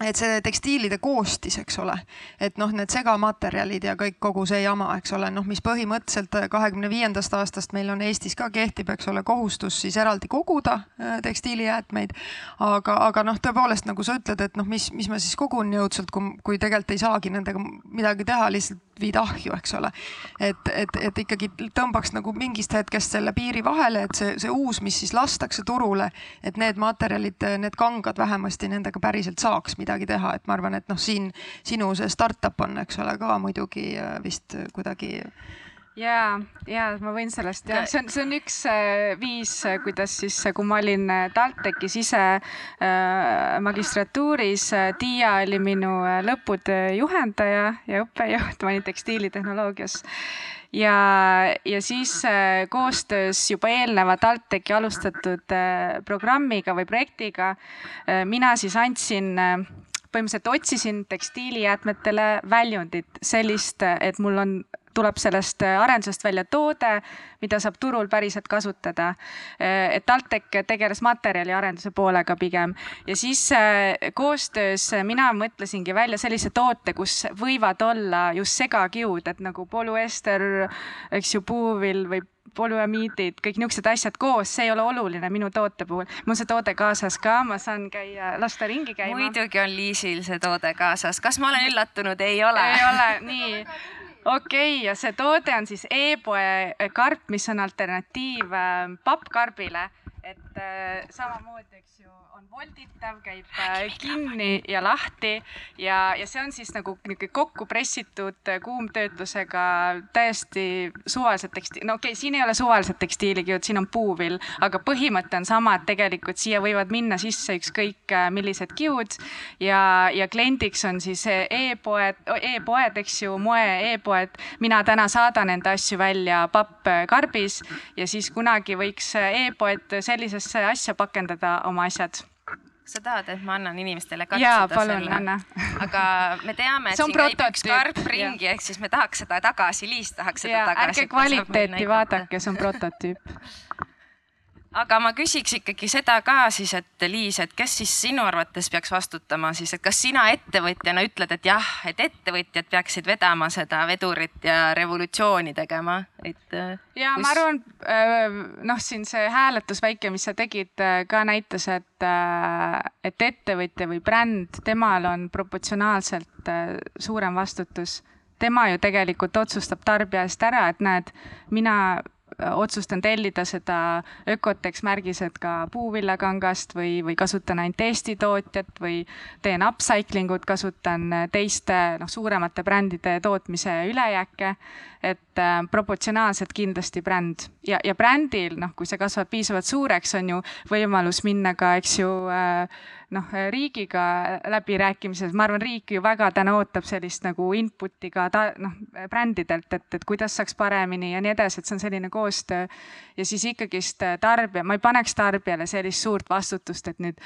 et see tekstiilide koostis, eks ole, et noh, need segamaterjalid ja kõik kogu see jama, eks ole, noh, mis põhimõtteliselt kahekümne viiendast aastast meil on Eestis ka kehtib, eks ole, kohustus siis eraldi koguda äh, tekstiilijäätmeid. aga, aga noh, tõepoolest nagu sa ütled, et noh, mis, mis ma siis kogun jõudsalt, kui, kui tegelikult ei saagi nendega midagi teha, lihtsalt viid ahju, eks ole. et, et, et ikkagi tõmbaks nagu mingist hetkest selle piiri vahele, et see, see uus, mis siis lastakse turule, et need materjalid, need kangad vähemasti nendega päriselt saaks midagi teha, et ma arvan, et noh, siin sinu see startup on, eks ole, ka muidugi äh, vist kuidagi ja, ja ma võin sellest jah, see on, see on üks äh, viis, äh, kuidas siis, kui ma olin TalTechis ise äh, magistratuuris, Tiia oli minu lõputöö juhendaja ja õppejõud, ma olin tekstiilitehnoloogias. Ja, ja siis koostöös juba eelneva TalTechi alustatud programmiga või projektiga mina siis andsin põhimõtteliselt otsisin tekstiilijäätmetele väljundit, sellist, et mul on tuleb sellest arendusest välja toode, mida saab turul päriselt kasutada. et TalTech tegeles materjaliarenduse poolega pigem ja siis koostöös mina mõtlesingi välja sellise toote, kus võivad olla just segakiud, et nagu polüester, eks ju, puuvill või polüamiidid, kõik niisugused asjad koos, see ei ole oluline minu toote puhul. mul on see toode kaasas ka, ma saan käia, lasta ringi käima. muidugi on Liisil see toode kaasas, kas ma olen üllatunud, ei ole? ei ole, nii okei okay,, ja see toode on siis e-poe karp, mis on alternatiiv äh, pappkarbile, et äh, samamoodi, eks ju, on volditav, käib äh, kinni ja lahti ja, ja see on siis nagu niisugune kokku pressitud kuumtöötlusega täiesti suvalised tekstiil, no okei okay,, siin ei ole suvalised tekstiilikiud, siin on puuvill, aga põhimõte on sama, et tegelikult siia võivad minna sisse ükskõik millised kiud ja, ja kliendiks on siis e-poed e, e-poed, eks ju, moe e-poed. mina täna saadan enda asju välja pappkarbis ja siis kunagi võiks e-poed sellisesse asja pakendada oma asjad? Sa tahad, et ma annan inimestele katsuda Jaa, palun, selle? aga me teame, et See on siin käib üks karp ringi, ehk siis me tahaks seda tagasi, Liis tahaks seda ja tagasi. ärge kvaliteeti vaadake, see on prototüüp *laughs* aga ma küsiks ikkagi seda ka siis, et Liis, et kes siis sinu arvates peaks vastutama siis, et kas sina ettevõtjana ütled, et jah, et ettevõtjad peaksid vedama seda vedurit ja revolutsiooni tegema, et. ja kus... ma arvan, noh, siin see hääletus väike, mis sa tegid, ka näitas, et, et ettevõtja või bränd, temal on proportsionaalselt suurem vastutus tema ju tegelikult otsustab tarbija eest ära, et näed, mina otsustan tellida seda Ökotex märgised ka puuvillakangast või, või kasutan ainult Eesti tootjat või teen upcycling ut, kasutan teiste noh, suuremate brändide tootmise ülejääke. Et äh, proportsionaalselt kindlasti bränd ja, ja brändil noh, kui see kasvab piisavalt suureks, on ju võimalus minna ka, eks ju äh, noh, riigiga läbirääkimised, ma arvan, riik ju väga täna ootab sellist nagu input'i ka ta noh, brändidelt, et, et kuidas saaks paremini ja nii edasi, et see on selline koostöö. ja siis ikkagist tarbija, ma ei paneks tarbijale sellist suurt vastutust, et nüüd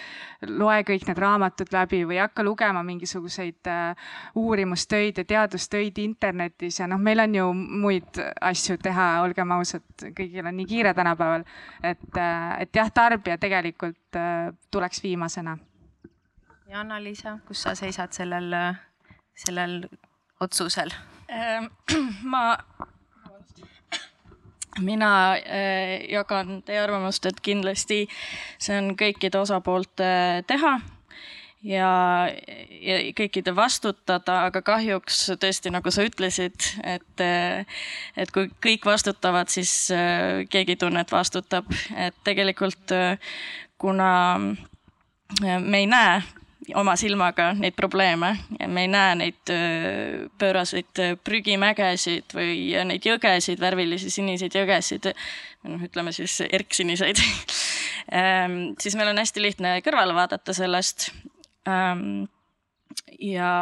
loe kõik need raamatud läbi või hakka lugema mingisuguseid uh, uurimustöid ja teadustöid internetis ja noh, meil on ju muid asju teha, olgem ausad, kõigil on nii kiire tänapäeval, et, uh, et jah, tarbija tegelikult uh, tuleks viimasena ja Anna-Liisa, kus sa seisad sellel, sellel otsusel? Ehm, *clears throat* ma, mina äh, jagan teie arvamust, et kindlasti see on kõikide osapoolte teha ja, ja kõikide vastutada, aga kahjuks tõesti, nagu sa ütlesid, et, et kui kõik vastutavad, siis äh, keegi ei tunne, et vastutab, et tegelikult kuna me ei näe oma silmaga neid probleeme. me ei näe neid pööraseid prügimägesid või neid jõgesid, värvilisi siniseid jõgesid, noh, ütleme siis erksiniseid *laughs* ehm, siis meil on hästi lihtne kõrvale vaadata sellest. Ehm, ja,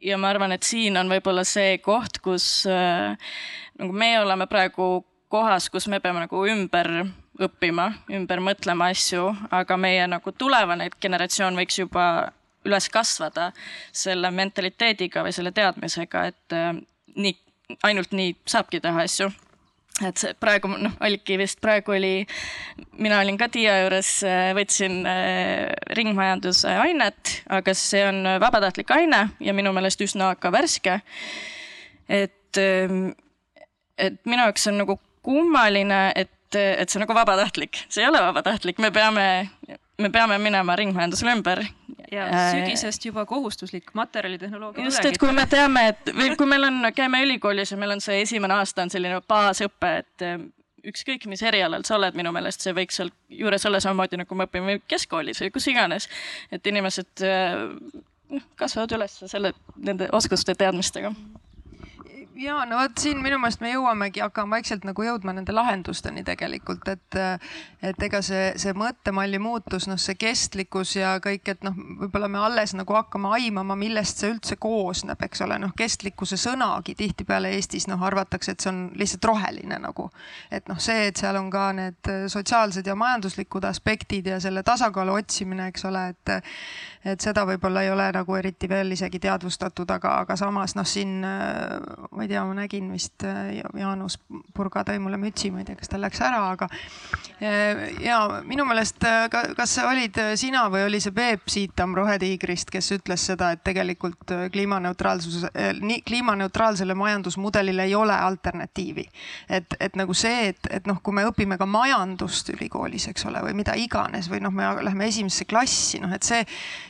ja ma arvan, et siin on võib-olla see koht, kus nagu meie oleme praegu kohas, kus me peame nagu ümber õppima, ümber mõtlema asju, aga meie nagu tulevane generatsioon võiks juba üles kasvada selle mentaliteediga või selle teadmisega, et äh, nii, ainult nii saabki teha asju et see praegu noh, oligi vist praegu oli, mina olin ka Tiia juures, äh, võtsin äh, ringmajanduse ainet, aga see on vabatahtlik aine ja minu meelest üsna ka värske. et, ähm, et minu jaoks on nagu kummaline, et, et see on nagu vabatahtlik, see ei ole vabatahtlik, me peame, me peame minema ringmajandusele ümber. ja sügisest juba kohustuslik materjalitehnoloogia. just, et kui me teame, et või kui meil on, käime ülikoolis ja meil on see esimene aasta on selline baasõpe, et eh, ükskõik mis erialal sa oled, minu meelest see võiks seal juures olla samamoodi nagu me õpime keskkoolis või kus iganes. et inimesed noh, kasvavad üles selle, nende oskuste, teadmistega ja no vot siin minu meelest me jõuamegi, hakkame vaikselt nagu jõudma nende lahendusteni tegelikult, et, et ega see, see mõttemalli muutus, noh, see kestlikkus ja kõik, et noh, võib-olla me alles nagu hakkame aimama, millest see üldse koosneb, eks ole, noh, kestlikkuse sõnagi tihtipeale Eestis noh, arvatakse, et see on lihtsalt roheline nagu. et noh, see, et seal on ka need sotsiaalsed ja majanduslikud aspektid ja selle tasakaalu otsimine, eks ole, et et seda võib-olla ei ole nagu eriti veel isegi teadvustatud, aga, aga samas noh, siin ma ei tea, ma nägin vist äh, Jaanus Purga tõi mulle mütsi, ma ei tea, kas ta läks ära, aga äh, ja minu meelest, äh, kas see olid sina või oli see Peep Siitam Rohetiigrist, kes ütles seda, et tegelikult kliimaneutraalsus, kliimaneutraalsele majandusmudelile ei ole alternatiivi. et, et nagu see, et, et noh, kui me õpime ka majandust ülikoolis, eks ole, või mida iganes või noh, me läheme esimesse klassi, noh et see,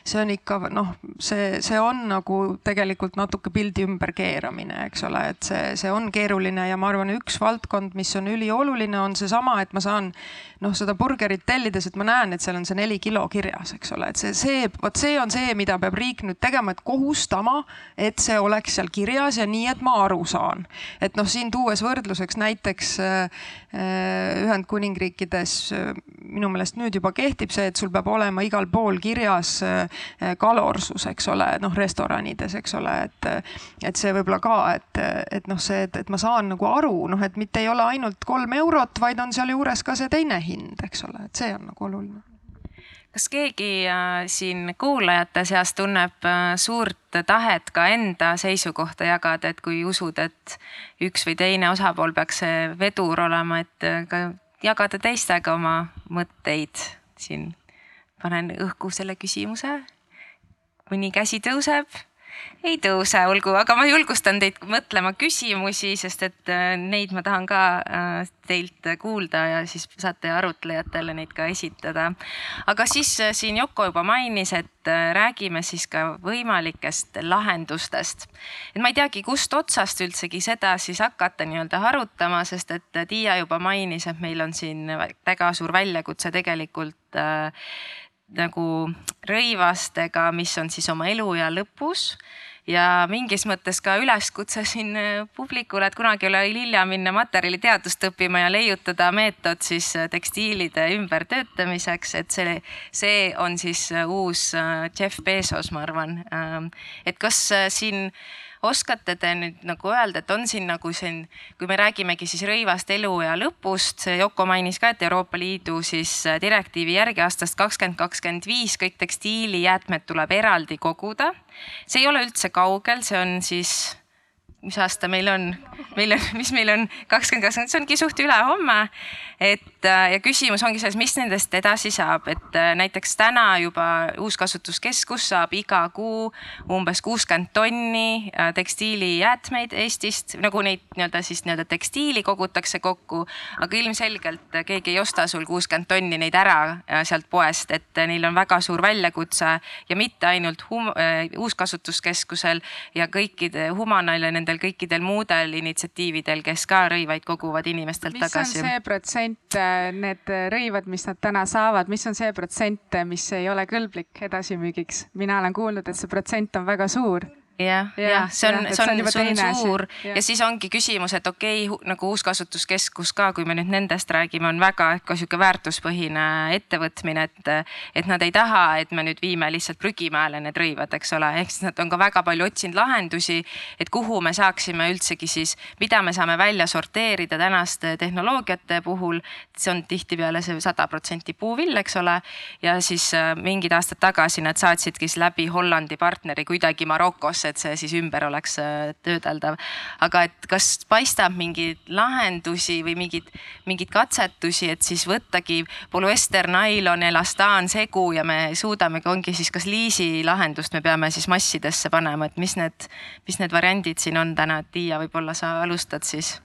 see on ikka noh, see, see on nagu tegelikult natuke pildi ümberkeeramine, eks ole, et see, see on keeruline ja ma arvan, üks valdkond, mis on ülioluline, on seesama, et ma saan noh, seda burgerit tellides, et ma näen, et seal on see neli kilo kirjas, eks ole, et see, see, vot see on see, mida peab riik nüüd tegema, et kohustama, et see oleks seal kirjas ja nii, et ma aru saan. et noh, siin tuues võrdluseks näiteks äh, Ühendkuningriikides äh, minu meelest nüüd juba kehtib see, et sul peab olema igal pool kirjas äh, kalorsus, eks ole, noh restoranides, eks ole, et, et see võib-olla ka, et, et noh, see, et, et ma saan nagu aru, noh, et mitte ei ole ainult kolm eurot, vaid on sealjuures ka see teine hind, eks ole, et see on nagu oluline kas keegi äh, siin kuulajate seas tunneb äh, suurt tahet ka enda seisukohta jagada, et kui usud, et üks või teine osapool peaks see vedur olema, et äh, ka jagada teistega oma mõtteid siin. panen õhku selle küsimuse. mõni käsi tõuseb ei tõuse, olgu, aga ma julgustan teid mõtlema küsimusi, sest et äh, neid ma tahan ka äh, teilt kuulda ja siis saate arutlejatele neid ka esitada. aga siis äh, siin Yoko juba mainis, et räägime siis ka võimalikest lahendustest. et ma ei teagi, kust otsast üldsegi seda siis hakata nii-öelda arutama, sest et Tiia juba mainis, et meil on siin väga suur väljakutse tegelikult nagu rõivastega, mis on siis oma eluea lõpus ja mingis mõttes ka üleskutse siin äh, publikule, et kunagi ei ole hilja minna materjaliteadust õppima ja leiutada meetod siis äh, tekstiilide ümbertöötamiseks, et see, see on siis äh, uus Jeff Bezos, ma arvan. Ähm, et kas siin oskate te nüüd nagu öelda, et on siin nagu siin, kui me räägimegi siis rõivast eluea lõpust, Yoko mainis ka, et Euroopa Liidu siis äh, direktiivi järgi aastast kakskümmend kakskümmend viis kõik tekstiilijäätmed tuleb eraldi koguda. see ei ole üldse kaugel, see on siis mis aasta meil on, meil on, mis meil on kakskümmend, kakskümmend, see ongi suht ülehomme. et äh, ja küsimus ongi selles, mis nendest edasi saab, et äh, näiteks täna juba uuskasutuskeskus saab iga kuu umbes kuuskümmend tonni äh, tekstiilijäätmeid Eestist, nagu neid nii-öelda siis nii-öelda tekstiili kogutakse kokku. aga ilmselgelt keegi ei osta sul kuuskümmend tonni neid ära sealt poest, et neil on väga suur väljakutse. Ja mitte ainult hum, uuskasutuskeskusel ja kõikide Humanal ja nende nendel kõikidel muudel initsiatiividel, kes ka rõivaid koguvad inimestelt mis tagasi. mis on see protsent, äh, need rõivad, mis nad täna saavad, mis on see protsent, mis ei ole kõlblik edasimüügiks? mina olen kuulnud, et see protsent on väga suur jah, jah, see on, see on, see on suur ja. ja siis ongi küsimus, et okei okay,, nagu uuskasutuskeskus ka, kui me nüüd nendest räägime, on väga ka sihuke väärtuspõhine ettevõtmine, et, et nad ei taha, et me nüüd viime lihtsalt prügimäele need rõivad, eks ole, ehk siis nad on ka väga palju otsinud lahendusi, et kuhu me saaksime üldsegi siis, mida me saame välja sorteerida tänaste tehnoloogiate puhul. see on tihtipeale see sada protsenti puuvill, eks ole, ja siis äh, mingid aastad tagasi nad saatsidki siis läbi Hollandi partneri kuidagi Marokosse et see siis ümber oleks äh, töödeldav. aga et kas paistab mingeid lahendusi või mingeid, mingeid katsetusi, et siis võttagi polüester, nailon, elastaan, segu ja me suudamegi, ongi siis kas liisi lahendust me peame siis massidesse panema, et mis need, mis need variandid siin on täna, et Tiia, võib-olla sa alustad siis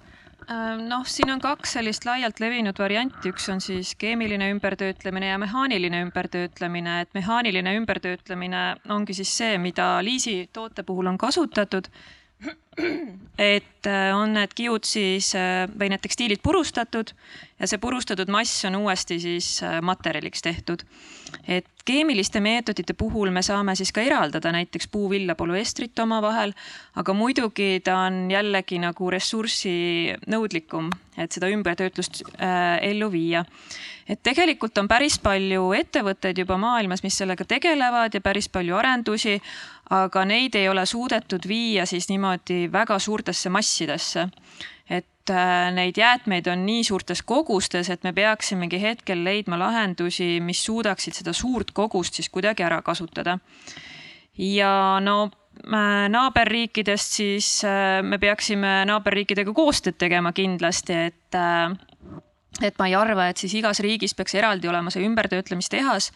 noh, siin on kaks sellist laialt levinud varianti, üks on siis keemiline ümbertöötlemine ja mehaaniline ümbertöötlemine, et mehaaniline ümbertöötlemine ongi siis see, mida liisi toote puhul on kasutatud. *clears throat* et äh, on need kiud siis äh, või need tekstiilid purustatud ja see purustatud mass on uuesti siis äh, materjaliks tehtud. et keemiliste meetodite puhul me saame siis ka eraldada näiteks puuvilla polüestrit omavahel, aga muidugi ta on jällegi nagu ressursinõudlikum, et seda ümbertöötlust äh, ellu viia. et tegelikult on päris palju ettevõtteid juba maailmas, mis sellega tegelevad ja päris palju arendusi, aga neid ei ole suudetud viia siis niimoodi väga suurtesse massidesse et äh, neid jäätmeid on nii suurtes kogustes, et me peaksimegi hetkel leidma lahendusi, mis suudaksid seda suurt kogust siis kuidagi ära kasutada. ja no äh, naaberriikidest siis äh, me peaksime naaberriikidega koostööd tegema kindlasti, et et ma ei arva, et siis igas riigis peaks eraldi olema see ümbertöötlemistehas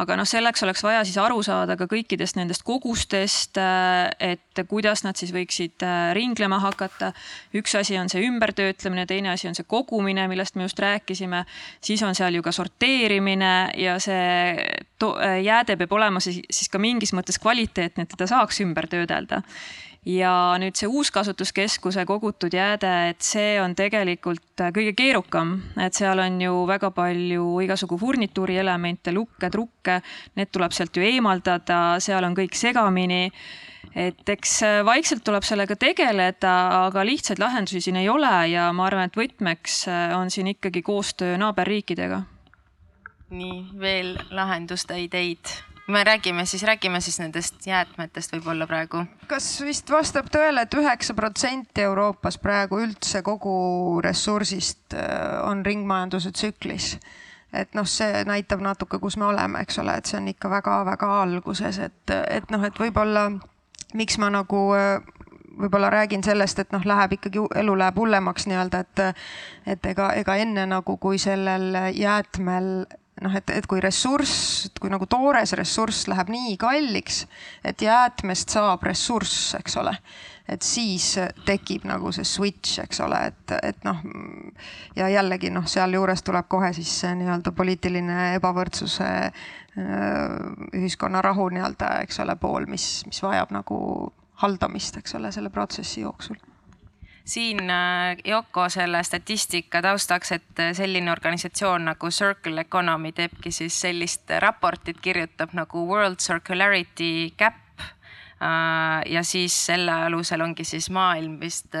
aga noh, selleks oleks vaja siis aru saada ka kõikidest nendest kogustest, äh, et kuidas nad siis võiksid äh, ringlema hakata. üks asi on see ümbertöötlemine, teine asi on see kogumine, millest me just rääkisime, siis on seal ju ka sorteerimine ja see jääde peab olema siis, siis ka mingis mõttes kvaliteetne, et teda saaks ümber töödelda ja nüüd see uuskasutuskeskuse kogutud jääde, et see on tegelikult kõige keerukam, et seal on ju väga palju igasugu furnituuri elemente, lukke, trukke, need tuleb sealt ju eemaldada, seal on kõik segamini. et eks vaikselt tuleb sellega tegeleda, aga lihtsaid lahendusi siin ei ole ja ma arvan, et võtmeks on siin ikkagi koostöö naaberriikidega. nii, veel lahenduste ideid me räägime siis, räägime siis nendest jäätmetest võib-olla praegu. kas vist vastab tõele et, et üheksa protsenti Euroopas praegu üldse kogu ressursist äh, on ringmajanduse tsüklis? et noh, see näitab natuke, kus me oleme, eks ole, et see on ikka väga-väga alguses, et, et noh, et võib-olla miks ma nagu äh, võib-olla räägin sellest, et noh, läheb ikkagi, elu läheb hullemaks nii-öelda, et, et ega, ega enne nagu, kui sellel jäätmel noh, et, et kui ressurss, kui nagu toores ressurss läheb nii kalliks, et jäätmest saab ressurss, eks ole, et siis tekib nagu see switch, eks ole, et, et noh. ja jällegi noh, sealjuures tuleb kohe siis see nii-öelda poliitiline ebavõrdsuse, ühiskonna rahu nii-öelda, eks ole, pool, mis, mis vajab nagu haldamist, eks ole, selle protsessi jooksul siin äh, Yoko selle statistika taustaks, et äh, selline organisatsioon nagu Circle Economy teebki siis sellist raportit, kirjutab nagu World Circularity Gap. Äh, ja siis selle alusel ongi siis maailm vist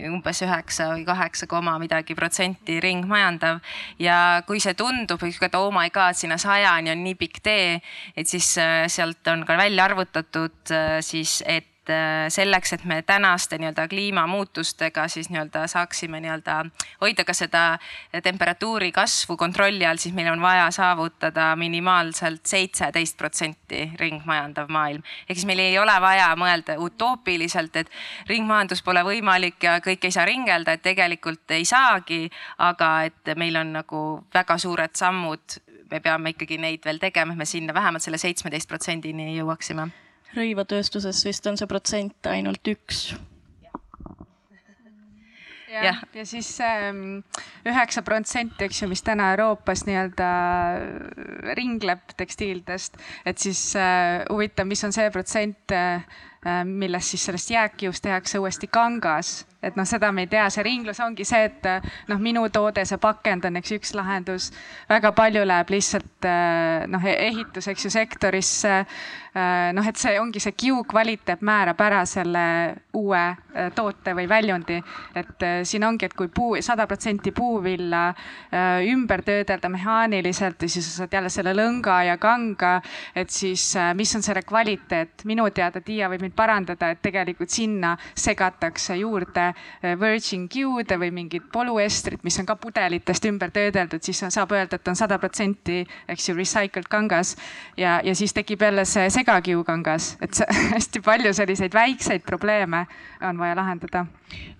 umbes üheksa või kaheksa koma midagi protsenti ringmajandav. ja kui see tundub, et oh my god, sinna sajani on nii pikk tee, et siis sealt on ka välja arvutatud siis, et et äh, selleks, et me tänaste nii-öelda kliimamuutustega siis nii-öelda saaksime nii-öelda hoida ka seda temperatuuri kasvu kontrolli all, siis meil on vaja saavutada minimaalselt seitseteist protsenti ringmajandav maailm. ehk siis meil ei ole vaja mõelda utoopiliselt, et ringmajandus pole võimalik ja kõik ei saa ringelda, et tegelikult ei saagi, aga et meil on nagu väga suured sammud me peame ikkagi neid veel tegema, et me sinna vähemalt selle seitsmeteist protsendini jõuaksime rõivatööstuses vist on see protsent ainult üks jah ja., ja siis ähm, üheksa protsenti, eks ju, mis täna Euroopas nii-öelda ringleb tekstiildest, et siis äh, huvitav, mis on see protsent äh,, millest siis sellest jääkkiust tehakse uuesti kangas et noh, seda me ei tea, see ringlus ongi see, et noh, minu toode, see pakend on eks üks lahendus. väga palju läheb lihtsalt noh, ehitus, eks ju, sektorisse. Noh, et see ongi see kiu kvaliteet määrab ära selle uue toote või väljundi. et siin ongi, et kui puu, sada protsenti puuvilla ümber töödelda mehaaniliselt ja siis sa saad jälle selle lõnga ja kanga, et siis mis on selle kvaliteet. minu teada, Tiia võib mind parandada, et tegelikult sinna segatakse juurde Äh, virgin Q-de või mingid polüestrid, mis on ka pudelitest ümber töödeldud, siis saab öelda, et on sada protsenti, eks ju, recycled kangas. ja, ja siis tekib jälle see segakiu kangas, et *laughs* hästi palju selliseid väikseid probleeme on vaja lahendada.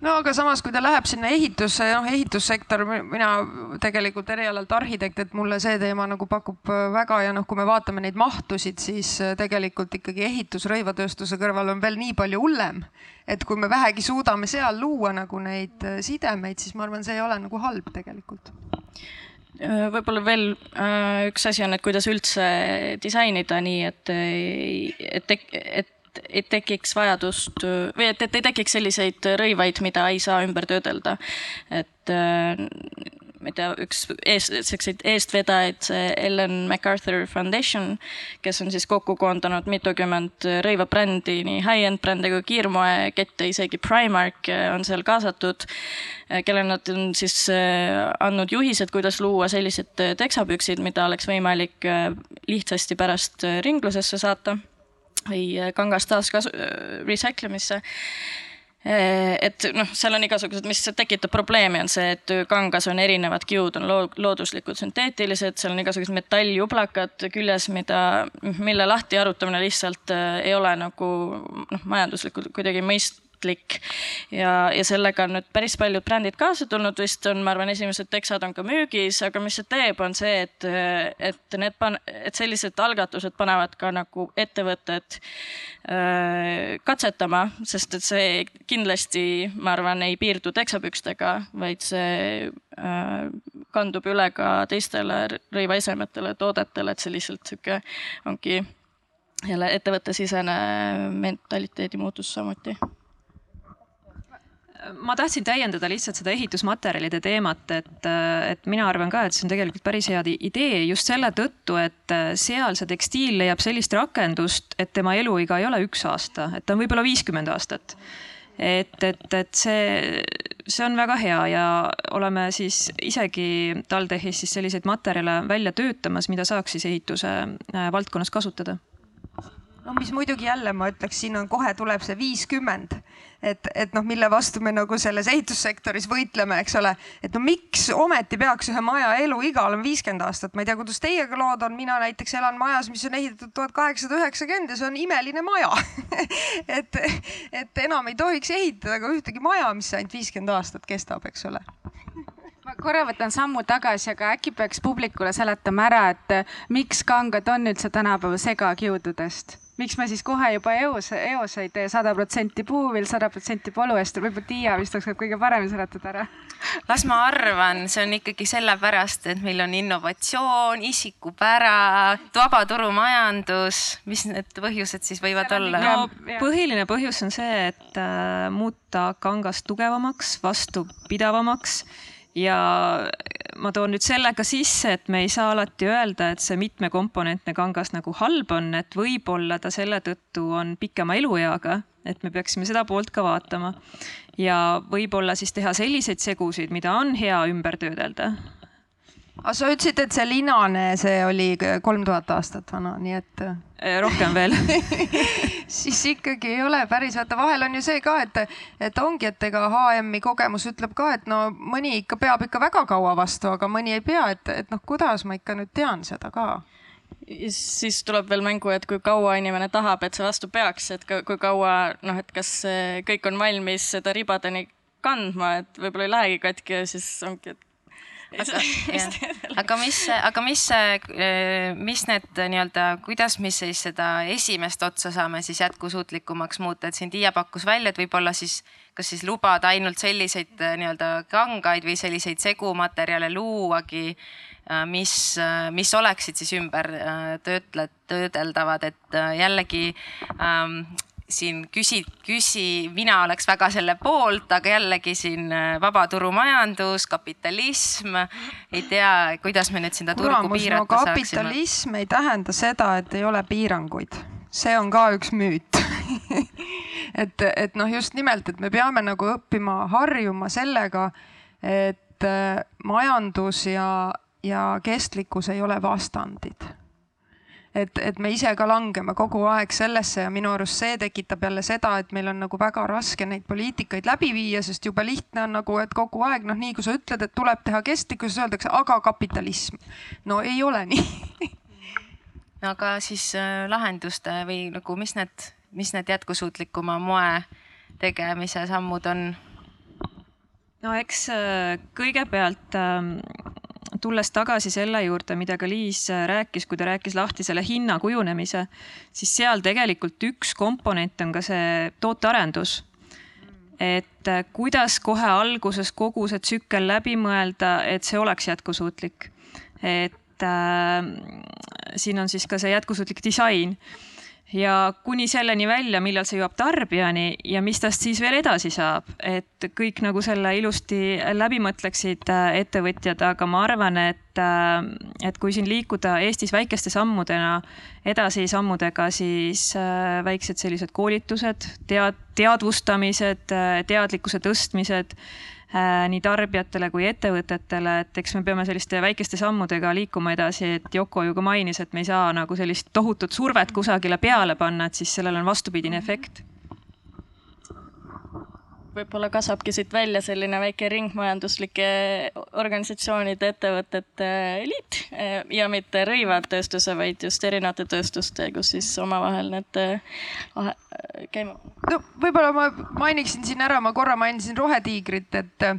no aga samas, kui ta läheb sinna ehitusse, noh ehitussektor, mina tegelikult erialalt arhitekt, et mulle see teema nagu pakub väga ja noh, kui me vaatame neid mahtusid, siis tegelikult ikkagi ehitus rõivatööstuse kõrval on veel nii palju hullem et kui me vähegi suudame seal luua nagu neid äh, sidemeid, siis ma arvan, see ei ole nagu halb tegelikult äh, võib-olla veel äh, üks asi on, et kuidas üldse disainida nii, et, et, et ei tekiks vajadust või et, et ei tekiks selliseid rõivaid, mida ei saa ümber töödelda. et tea, üks eest, selliseid eestvedajaid, Ellen MacArthur Foundation, kes on siis kokku koondanud mitukümmend rõivabrändi, nii high-end brände kui kiirmoekette, isegi Primark on seal kaasatud, kellele nad on siis äh, andnud juhised, kuidas luua sellised teksapüksid, mida oleks võimalik lihtsasti pärast ringlusesse saata või kangast taaskasu-, recycle imisse Eh, et noh, seal on igasugused, mis tekitab probleemi, on see, et kangas on erinevad kiud, on looduslikud, sünteetilised, seal on igasugused metalljublakad küljes, mida, mille lahti arutamine lihtsalt eh, ei ole nagu noh, majanduslikult kuidagi mõist-, mõistlik. ja, ja sellega on nüüd päris paljud brändid kaasa tulnud, vist on, ma arvan, esimesed teksad on ka müügis, aga mis see teeb, on see, et, et need pan-, et sellised algatused panevad ka nagu ettevõtted äh, katsetama, sest et see kindlasti, ma arvan, ei piirdu teksapükstega, vaid see äh, kandub üle ka teistele rõivaesemetele, toodetele, et see lihtsalt sihuke ongi jälle ettevõttesisene mentaliteedi muutus samuti ma tahtsin täiendada lihtsalt seda ehitusmaterjalide teemat, et, et mina arvan ka, et see on tegelikult päris hea idee just selle tõttu, et seal see tekstiil leiab sellist rakendust, et tema eluiga ei ole üks aasta, et ta on võib-olla viiskümmend aastat. et, et, et see, see on väga hea ja oleme siis isegi TalTechis siis selliseid materjale välja töötamas, mida saaks siis ehituse äh, valdkonnas kasutada no mis muidugi jälle ma ütleks, siin on kohe tuleb see viiskümmend. Et, et noh, mille vastu me nagu selles ehitussektoris võitleme, eks ole. et no miks ometi peaks ühe maja eluiga olema viiskümmend aastat, ma ei tea, kuidas teiega lood on, mina näiteks elan majas, mis on ehitatud tuhat kaheksasada üheksakümmend ja see on imeline maja. *laughs* Et, et enam ei tohiks ehitada ka ühtegi maja, mis ainult viiskümmend aastat kestab, eks ole. Ma korra võtan sammu tagasi, aga äkki peaks publikule seletama ära, et miks kangad on üldse tänapäeva segakiududest miks me siis kohe juba eos, eos ei tee sada protsenti puuvill, sada protsenti polüester, võib-olla Tiia vist oskab kõige paremini seletada ära. las ma arvan, see on ikkagi sellepärast, et meil on innovatsioon, isikupära, vaba turumajandus, mis need põhjused siis võivad olla? no põhiline põhjus on see, et äh, muuta kangas tugevamaks, vastupidavamaks ja ma toon nüüd selle ka sisse, et me ei saa alati öelda, et see mitmekomponentne kangas nagu halb on, et võib-olla ta selle tõttu on pikema elueaga, et me peaksime seda poolt ka vaatama. ja võib-olla siis teha selliseid segusid, mida on hea ümber töödelda aga sa ütlesid, et see linane, see oli kolm tuhat aastat vana, nii et. Äh, rohkem veel *laughs* siis ikkagi ei ole päris, vaata vahel on ju see ka, et, et ongi, et ega HM-i kogemus ütleb ka, et no mõni ikka peab ikka väga kaua vastu, aga mõni ei pea, et, et noh, kuidas ma ikka nüüd tean seda ka siis tuleb veel mängu, et kui kaua inimene tahab, et see vastu peaks, et kui kaua noh, et kas kõik on valmis seda ribadeni kandma, et võib-olla ei lähegi katki ja siis ongi, et *laughs* aga, mis, aga mis, eh, mis need nii-öelda, kuidas me siis seda esimest otsa saame siis jätkusuutlikumaks muuta, et siin Tiia pakkus välja, et võib-olla siis kas siis lubada ainult selliseid eh, nii-öelda kangaid või selliseid segumaterjale luuagi, mis, mis oleksid siis ümber töötle-, töödeldavad, et jällegi ähm, siin küsi, küsi, mina oleks väga selle poolt, aga jällegi siin äh, vabaturumajandus, kapitalism, ei tea, kuidas me nüüd seda turgu piirata no, saaksime. kapitalism ei tähenda seda, et ei ole piiranguid, see on ka üks müüt. *laughs* Et, et noh, just nimelt, et me peame nagu õppima harjuma sellega, et äh, majandus ja, ja kestlikkus ei ole vastandid et, et me ise ka langeme kogu aeg sellesse ja minu arust see tekitab jälle seda, et meil on nagu väga raske neid poliitikaid läbi viia, sest jube lihtne on nagu, et kogu aeg noh, nii kui sa ütled, et tuleb teha kestlikkus, öeldakse, aga kapitalism. no ei ole *laughs* nii aga siis äh, lahenduste või nagu, mis need, mis need jätkusuutlikuma moe tegemise sammud on? no eks äh, kõigepealt ähm, tulles tagasi selle juurde, mida ka Liis äh, rääkis, kui ta rääkis lahti selle hinna kujunemise, siis seal tegelikult üks komponent on ka see tootearendus. et äh, kuidas kohe alguses kogu see tsükkel läbi mõelda, et see oleks jätkusuutlik. et äh, siin on siis ka see jätkusuutlik disain ja kuni selleni välja, millal see jõuab tarbijani ja mis tast siis veel edasi saab, et kõik nagu selle ilusti läbi mõtleksid äh, ettevõtjad, aga ma arvan, et, äh, et kui siin liikuda Eestis väikeste sammudena edasi sammudega, siis äh, väiksed sellised koolitused, tead-, teadvustamised, teadlikkuse tõstmised nii tarbijatele kui ettevõtetele, et eks me peame selliste väikeste sammudega liikuma edasi, et Yoko ju ka mainis, et me ei saa nagu sellist tohutut survet kusagile peale panna, et siis sellel on vastupidine efekt võib-olla kasvabki siit välja selline väike ringmajanduslike organisatsioonide, ettevõtete liit eh, ja mitte rõivtööstuse, vaid just erinevate tööstuste, kus siis omavahel need eh, käima. no võib-olla ma mainiksin siin ära, ma korra mainisin Rohetiigrit, et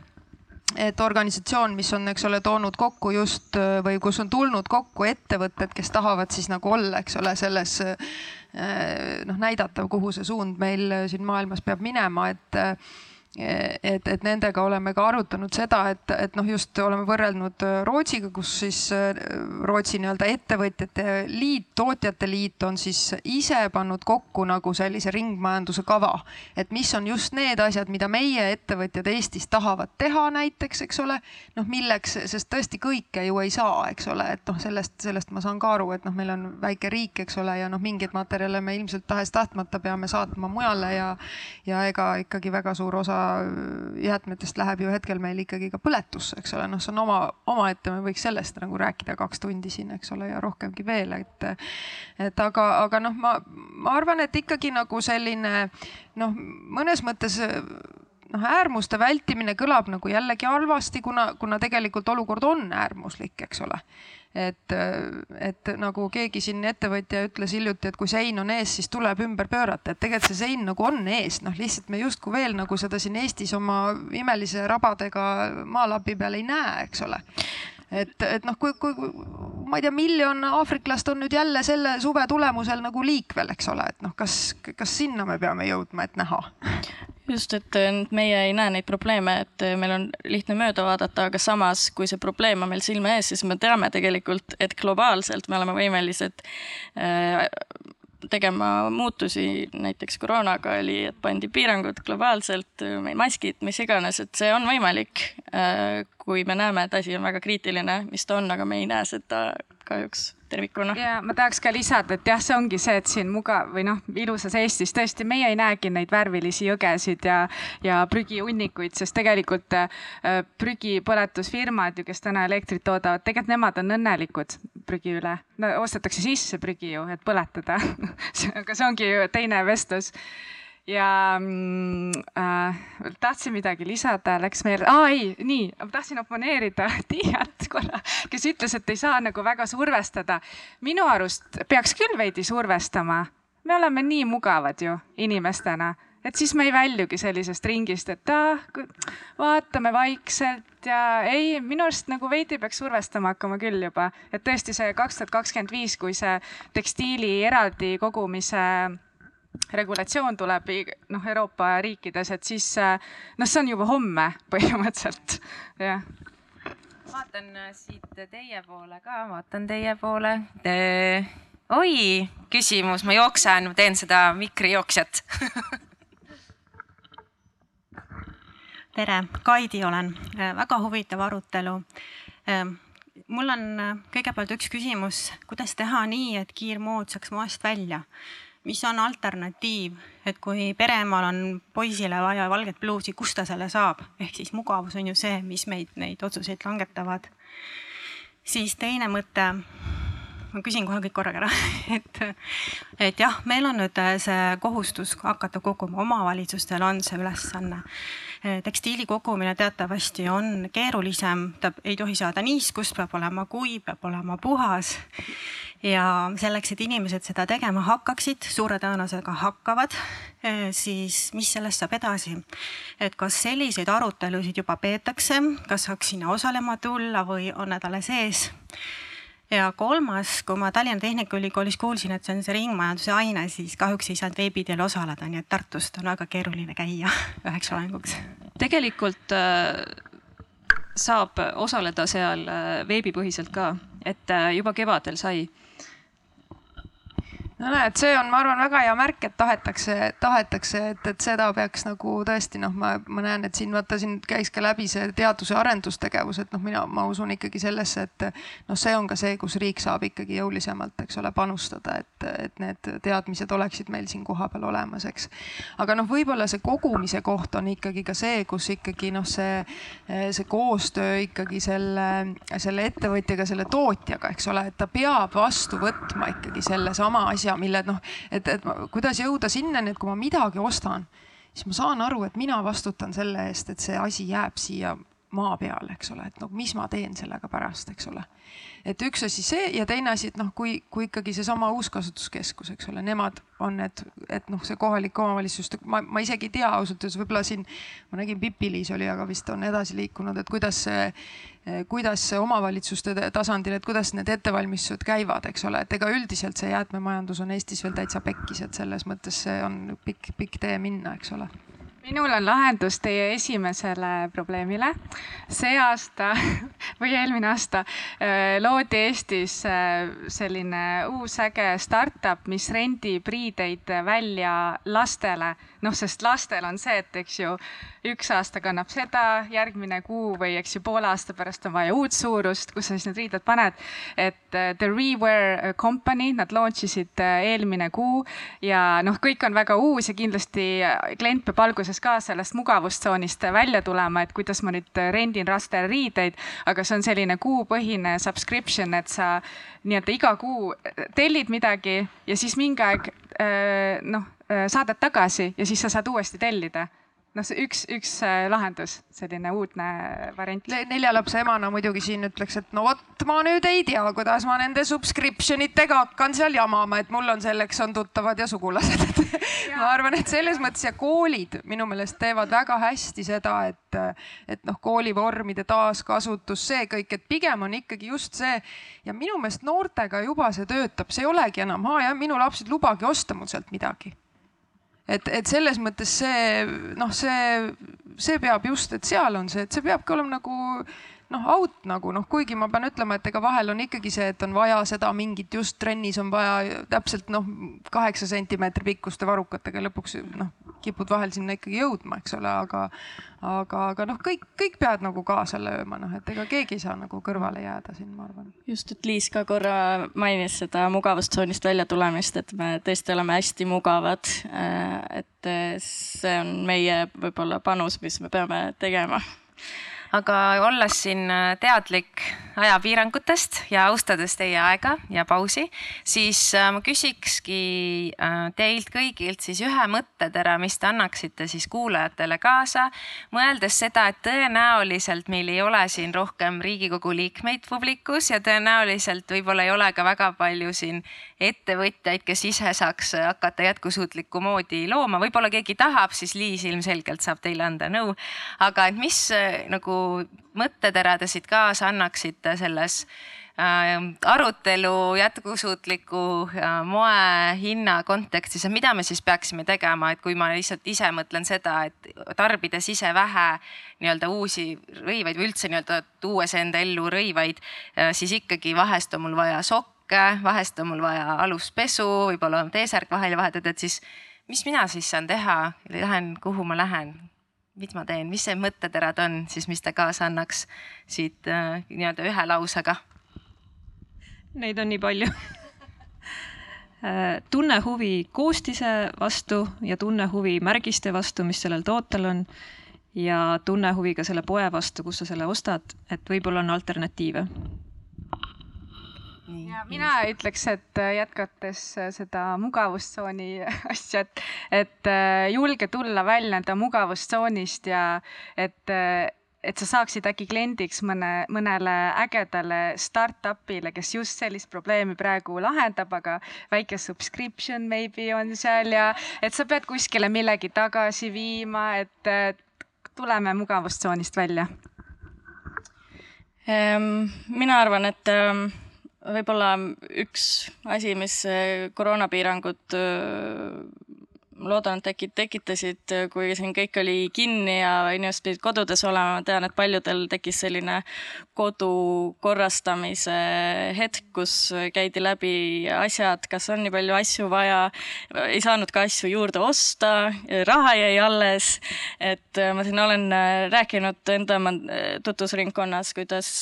et organisatsioon, mis on, eks ole, toonud kokku just või kus on tulnud kokku ettevõtted, kes tahavad siis nagu olla, eks ole, selles noh, näidata, kuhu see suund meil siin maailmas peab minema, et et, et nendega oleme ka arutanud seda, et, et noh, just oleme võrrelnud äh, Rootsiga, kus siis äh, Rootsi nii-öelda ettevõtjate liit, tootjate liit on siis ise pannud kokku nagu sellise ringmajanduse kava. et mis on just need asjad, mida meie ettevõtjad Eestis tahavad teha näiteks, eks ole. noh, milleks, sest tõesti kõike ju ei saa, eks ole, et noh, sellest, sellest ma saan ka aru, et noh, meil on väike riik, eks ole, ja noh, mingeid materjale me ilmselt tahes-tahtmata peame saatma mujale ja, ja ega ikkagi väga suur osa jäätmetest läheb ju hetkel meil ikkagi ka põletusse, eks ole, noh, see on oma, omaette, me võiks sellest nagu rääkida kaks tundi siin, eks ole, ja rohkemgi veel, et. et aga, aga noh, ma, ma arvan, et ikkagi nagu selline noh, mõnes mõttes noh, äärmuste vältimine kõlab nagu jällegi halvasti, kuna, kuna tegelikult olukord on äärmuslik, eks ole et, et nagu keegi siin ettevõtja ütles hiljuti, et kui sein on ees, siis tuleb ümber pöörata, et tegelikult see sein nagu on ees, noh lihtsalt me justkui veel nagu seda siin Eestis oma imelise rabadega maalapi peal ei näe, eks ole et, et noh, kui, kui ma ei tea, miljon aafriklast on nüüd jälle selle suve tulemusel nagu liikvel, eks ole, et noh, kas, kas sinna me peame jõudma, et näha? just, et meie ei näe neid probleeme, et meil on lihtne mööda vaadata, aga samas, kui see probleem on meil silme ees, siis me teame tegelikult, et globaalselt me oleme võimelised äh, tegema muutusi, näiteks koroonaga oli, et pandi piirangud globaalselt, maskid, mis iganes, et see on võimalik. Äh, kui me näeme, et asi on väga kriitiline, mis ta on, aga me ei näe seda kahjuks tervikuna. ja ma tahaks ka lisada, et jah, see ongi see, et siin mugav või noh, ilusas Eestis tõesti meie ei näegi neid värvilisi jõgesid ja, ja prügihunnikuid, sest tegelikult äh, prügipõletusfirmad ju, kes täna elektrit toodavad, tegelikult nemad on õnnelikud prügi üle no,. ostetakse sisse prügi ju, et põletada *laughs* aga see ongi ju teine vestlus ja mm, äh, tahtsin midagi lisada, läks meelde, aa ei, nii, tahtsin oponeerida *laughs* Tiiat korra, kes ütles, et ei saa nagu väga survestada. minu arust peaks küll veidi survestama. me oleme nii mugavad ju inimestena, et siis me ei väljugi sellisest ringist, et ah, vaatame vaikselt ja ei, minu arust nagu veidi peaks survestama hakkama küll juba, et tõesti see kaks tuhat kakskümmend viis, kui see tekstiili eraldi kogumise regulatsioon tuleb noh, Euroopa riikides, et siis noh, see on juba homme *laughs* põhimõtteliselt, jah. vaatan äh, siit teie poole ka, vaatan teie poole. Te.... oi, küsimus, ma jooksen, teen seda mikrijooksjat *laughs* tere, Kaidi olen, äh, väga huvitav arutelu. Ähm, mul on äh, kõigepealt üks küsimus, kuidas teha nii, et kiirmood saaks moest välja mis on alternatiiv, et kui pereemaal on poisile vaja valget pluusi, kust ta selle saab, ehk siis mugavus on ju see, mis meid neid otsuseid langetavad. siis teine mõte, ma küsin kohe kõik korraga ära *laughs* et, et jah, meil on nüüd see kohustus hakata koguma, omavalitsustel on see ülesanne tekstiili kogumine teatavasti on keerulisem, ta ei tohi saada niiskust, peab olema kuiv, peab olema puhas ja selleks, et inimesed seda tegema hakkaksid, suure tõenäosusega hakkavad, eh, siis mis sellest saab edasi? et kas selliseid arutelusid juba peetakse, kas saaks sinna osalema tulla või on need alles ees? Ja kolmas, kui ma Tallinna Tehnikaülikoolis kuulsin, et see on see ringmajanduse aine, siis kahjuks ei saanud veebi teel osaleda, nii et Tartust on väga keeruline käia *laughs* üheks loenguks. tegelikult äh, saab osaleda seal äh, veebipõhiselt ka, et äh, juba kevadel sai no näed, see on, ma arvan, väga hea märk, et tahetakse, tahetakse, et, et seda peaks nagu tõesti noh, ma, ma näen, et siin vaata siin käis ka läbi see teadus- ja arendustegevus, et noh, mina, ma usun ikkagi sellesse, et noh, see on ka see, kus riik saab ikkagi jõulisemalt, eks ole, panustada, et, et need teadmised oleksid meil siin kohapeal olemas, eks. aga noh, võib-olla see kogumise koht on ikkagi ka see, kus ikkagi noh, see, see koostöö ikkagi selle, selle ettevõtjaga, selle tootjaga, eks ole, et ta peab vastu võtma ikkagi sellesama asja asja, mille noh, et, et kuidas jõuda sinnani, et kui ma midagi ostan, siis ma saan aru, et mina vastutan selle eest, et see asi jääb siia maa peale, eks ole, et no mis ma teen sellega pärast, eks ole. Et üks asi see ja teine asi, et noh, kui, kui ikkagi seesama uuskasutuskeskus, eks ole, nemad on need, et noh, see kohalik omavalitsus, ma, ma isegi ei tea ausalt öeldes, võib-olla siin ma nägin Pipi-Liis oli, aga vist on edasi liikunud, et kuidas see kuidas omavalitsuste tasandil, et kuidas need ettevalmistused käivad, eks ole, et ega üldiselt see jäätmemajandus on Eestis veel täitsa pekkis, et selles mõttes see on pikk, pikk tee minna, eks ole minul on lahendus teie esimesele probleemile. see aasta *laughs* või eelmine aasta eh, loodi Eestis eh, selline uus äge startup, mis rendib riideid välja lastele. Noh, sest lastel on see, et eks ju üks aasta kannab seda, järgmine kuu või eks ju poole aasta pärast on vaja uut suurust, kus sa siis need riided paned. et uh, The Rewear Company, nad launch isid uh, eelmine kuu ja noh, kõik on väga uus ja kindlasti klient peab alguses ka sellest mugavustsoonist välja tulema, et kuidas ma nüüd rendin lastele riideid, aga see on selline kuupõhine subscription, et sa nii-öelda iga kuu tellid midagi ja siis mingi aeg noh, saadad tagasi ja siis sa saad uuesti tellida noh, see üks, üks äh, lahendus, selline uudne variant. nelja lapse emana muidugi siin ütleks, et no vot, ma nüüd ei tea, kuidas ma nende subscription itega hakkan seal jamama, et mul on selleks on tuttavad ja sugulased. *laughs* Ma arvan, et selles mõttes ja koolid minu meelest teevad väga hästi seda, et, et noh, koolivormide taaskasutus, see kõik, et pigem on ikkagi just see ja minu meelest noortega juba see töötab, see ei olegi enam, aa jah, minu lapsed, lubage osta mul sealt midagi et, et selles mõttes see noh, see, see peab just, et seal on see, et see peabki olema nagu noh, out nagu noh, kuigi ma pean ütlema, et ega vahel on ikkagi see, et on vaja seda mingit just trennis on vaja täpselt noh, kaheksa sentimeetri pikkuste varrukatega lõpuks noh, kipud vahel sinna ikkagi jõudma, eks ole, aga aga, aga noh, kõik, kõik peavad nagu kaasa lööma, noh, et ega keegi ei saa nagu kõrvale jääda siin, ma arvan. just, et Liis ka korra mainis seda mugavustsoonist välja tulemist, et me tõesti oleme hästi mugavad. Äh, et see on meie võib-olla panus, mis me peame tegema aga olles siin äh, teadlik ajapiirangutest ja austades teie aega ja pausi, siis äh, ma küsikski äh, teilt kõigilt siis ühe mõttetera, mis te annaksite siis kuulajatele kaasa, mõeldes seda, et tõenäoliselt meil ei ole siin rohkem Riigikogu liikmeid publikus ja tõenäoliselt võib-olla ei ole ka väga palju siin ettevõtjaid, kes ise saaks hakata jätkusuutlikku moodi looma, võib-olla keegi tahab, siis Liis ilmselgelt saab teile anda nõu. aga et mis nagu mõttetera te siit kaasa annaksite selles äh, arutelu jätkusuutliku äh, moe hinna kontekstis, et mida me siis peaksime tegema, et kui ma lihtsalt ise mõtlen seda, et tarbides ise vähe nii-öelda uusi rõivaid või üldse nii-öelda tuues enda ellu rõivaid, äh, siis ikkagi vahest on mul vaja sokke, vahest on mul vaja aluspesu, võib-olla on T-särk vahele vahetatud, et siis mis mina siis saan teha, lähen, kuhu ma lähen mis ma teen, mis see mõtteterad on siis, mis te kaasa annaks siit äh, nii-öelda ühe lausega? Neid on nii palju *laughs* äh, tunne huvi koostise vastu ja tunne huvi märgiste vastu, mis sellel tootel on. ja tunne huvi ka selle poe vastu, kus sa selle ostad, et võib-olla on alternatiive ja mina ütleks, et äh, jätkates äh, seda mugavustsooni *laughs* asja, et, et äh, julge tulla välja enda mugavustsoonist ja et, et sa saaksid äkki kliendiks mõne, mõnele ägedale startup'ile, kes just sellist probleemi praegu lahendab, aga väike subscription maybe on seal ja et sa pead kuskile millegi tagasi viima, et tuleme mugavustsoonist välja. Ehm, mina arvan, et võib-olla üks asi, mis koroonapiirangud loodan, et äkki tekitasid, kui siin kõik oli kinni ja inimesed pidid kodudes olema, ma tean, et paljudel tekkis selline kodu korrastamise hetk, kus käidi läbi asjad, kas on nii palju asju vaja, ei saanud ka asju juurde osta, raha jäi alles. et ma siin olen rääkinud enda tutvusringkonnas, kuidas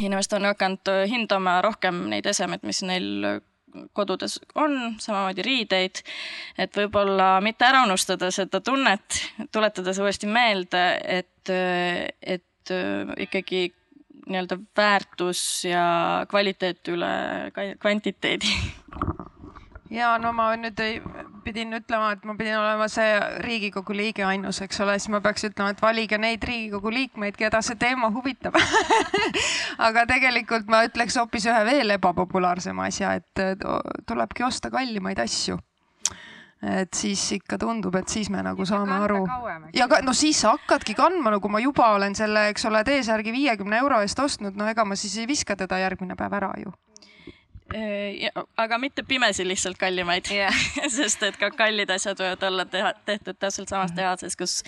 inimesed on hakanud hindama rohkem neid esemeid, mis neil kodudes on, samamoodi riideid, et võib-olla mitte ära unustada seda tunnet, tuletada see uuesti meelde, et, et ikkagi nii-öelda väärtus ja kvaliteet üle kvantiteedi ja no ma nüüd ei, pidin ütlema, et ma pidin olema see Riigikogu liige ainus, eks ole, siis ma peaks ütlema, et valige neid Riigikogu liikmeid, keda see teema huvitab. *laughs* Aga tegelikult ma ütleks hoopis ühe veel ebapopulaarsema asja, et tulebki osta kallimaid asju. Et siis ikka tundub, et siis me nagu saame aru. ja ka, no siis sa hakkadki kandma, no kui ma juba olen selle, eks ole, T-särgi viiekümne euro eest ostnud, no ega ma siis ei viska teda järgmine päev ära ju aga mitte pimesi lihtsalt kallimaid yeah. *laughs* sest et ka kallid asjad võivad olla teha, tehtud täpselt samas tehases, kus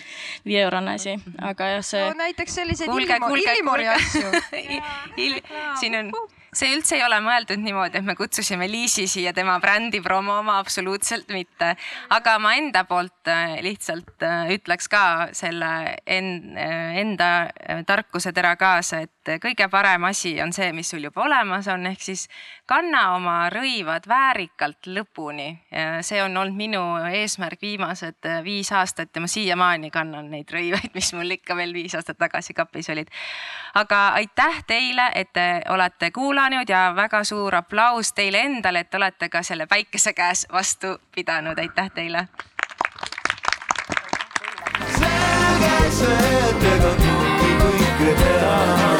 viieeurone asi, aga jah, see no,. näiteks selliseid Illimori asju *laughs* Il... siin on see üldse ei ole mõeldud niimoodi, et me kutsusime Liisi siia tema brändi promoma, absoluutselt mitte. aga ma enda poolt äh, lihtsalt äh, ütleks ka selle äh, enda tarkusetera kaasa, et kõige parem asi on see, mis sul juba olemas on, ehk siis kanna oma rõivad väärikalt lõpuni. Äh, see on olnud minu eesmärk viimased äh, viis aastat ja ma siiamaani kannan neid rõivaid, mis mul ikka veel viis aastat tagasi kapis olid. aga aitäh teile, et te olete kuulanud ja väga suur aplaus teile endale, et olete ka selle päikese käes vastu pidanud, aitäh teile. selge see, et ega kõike kõike teha.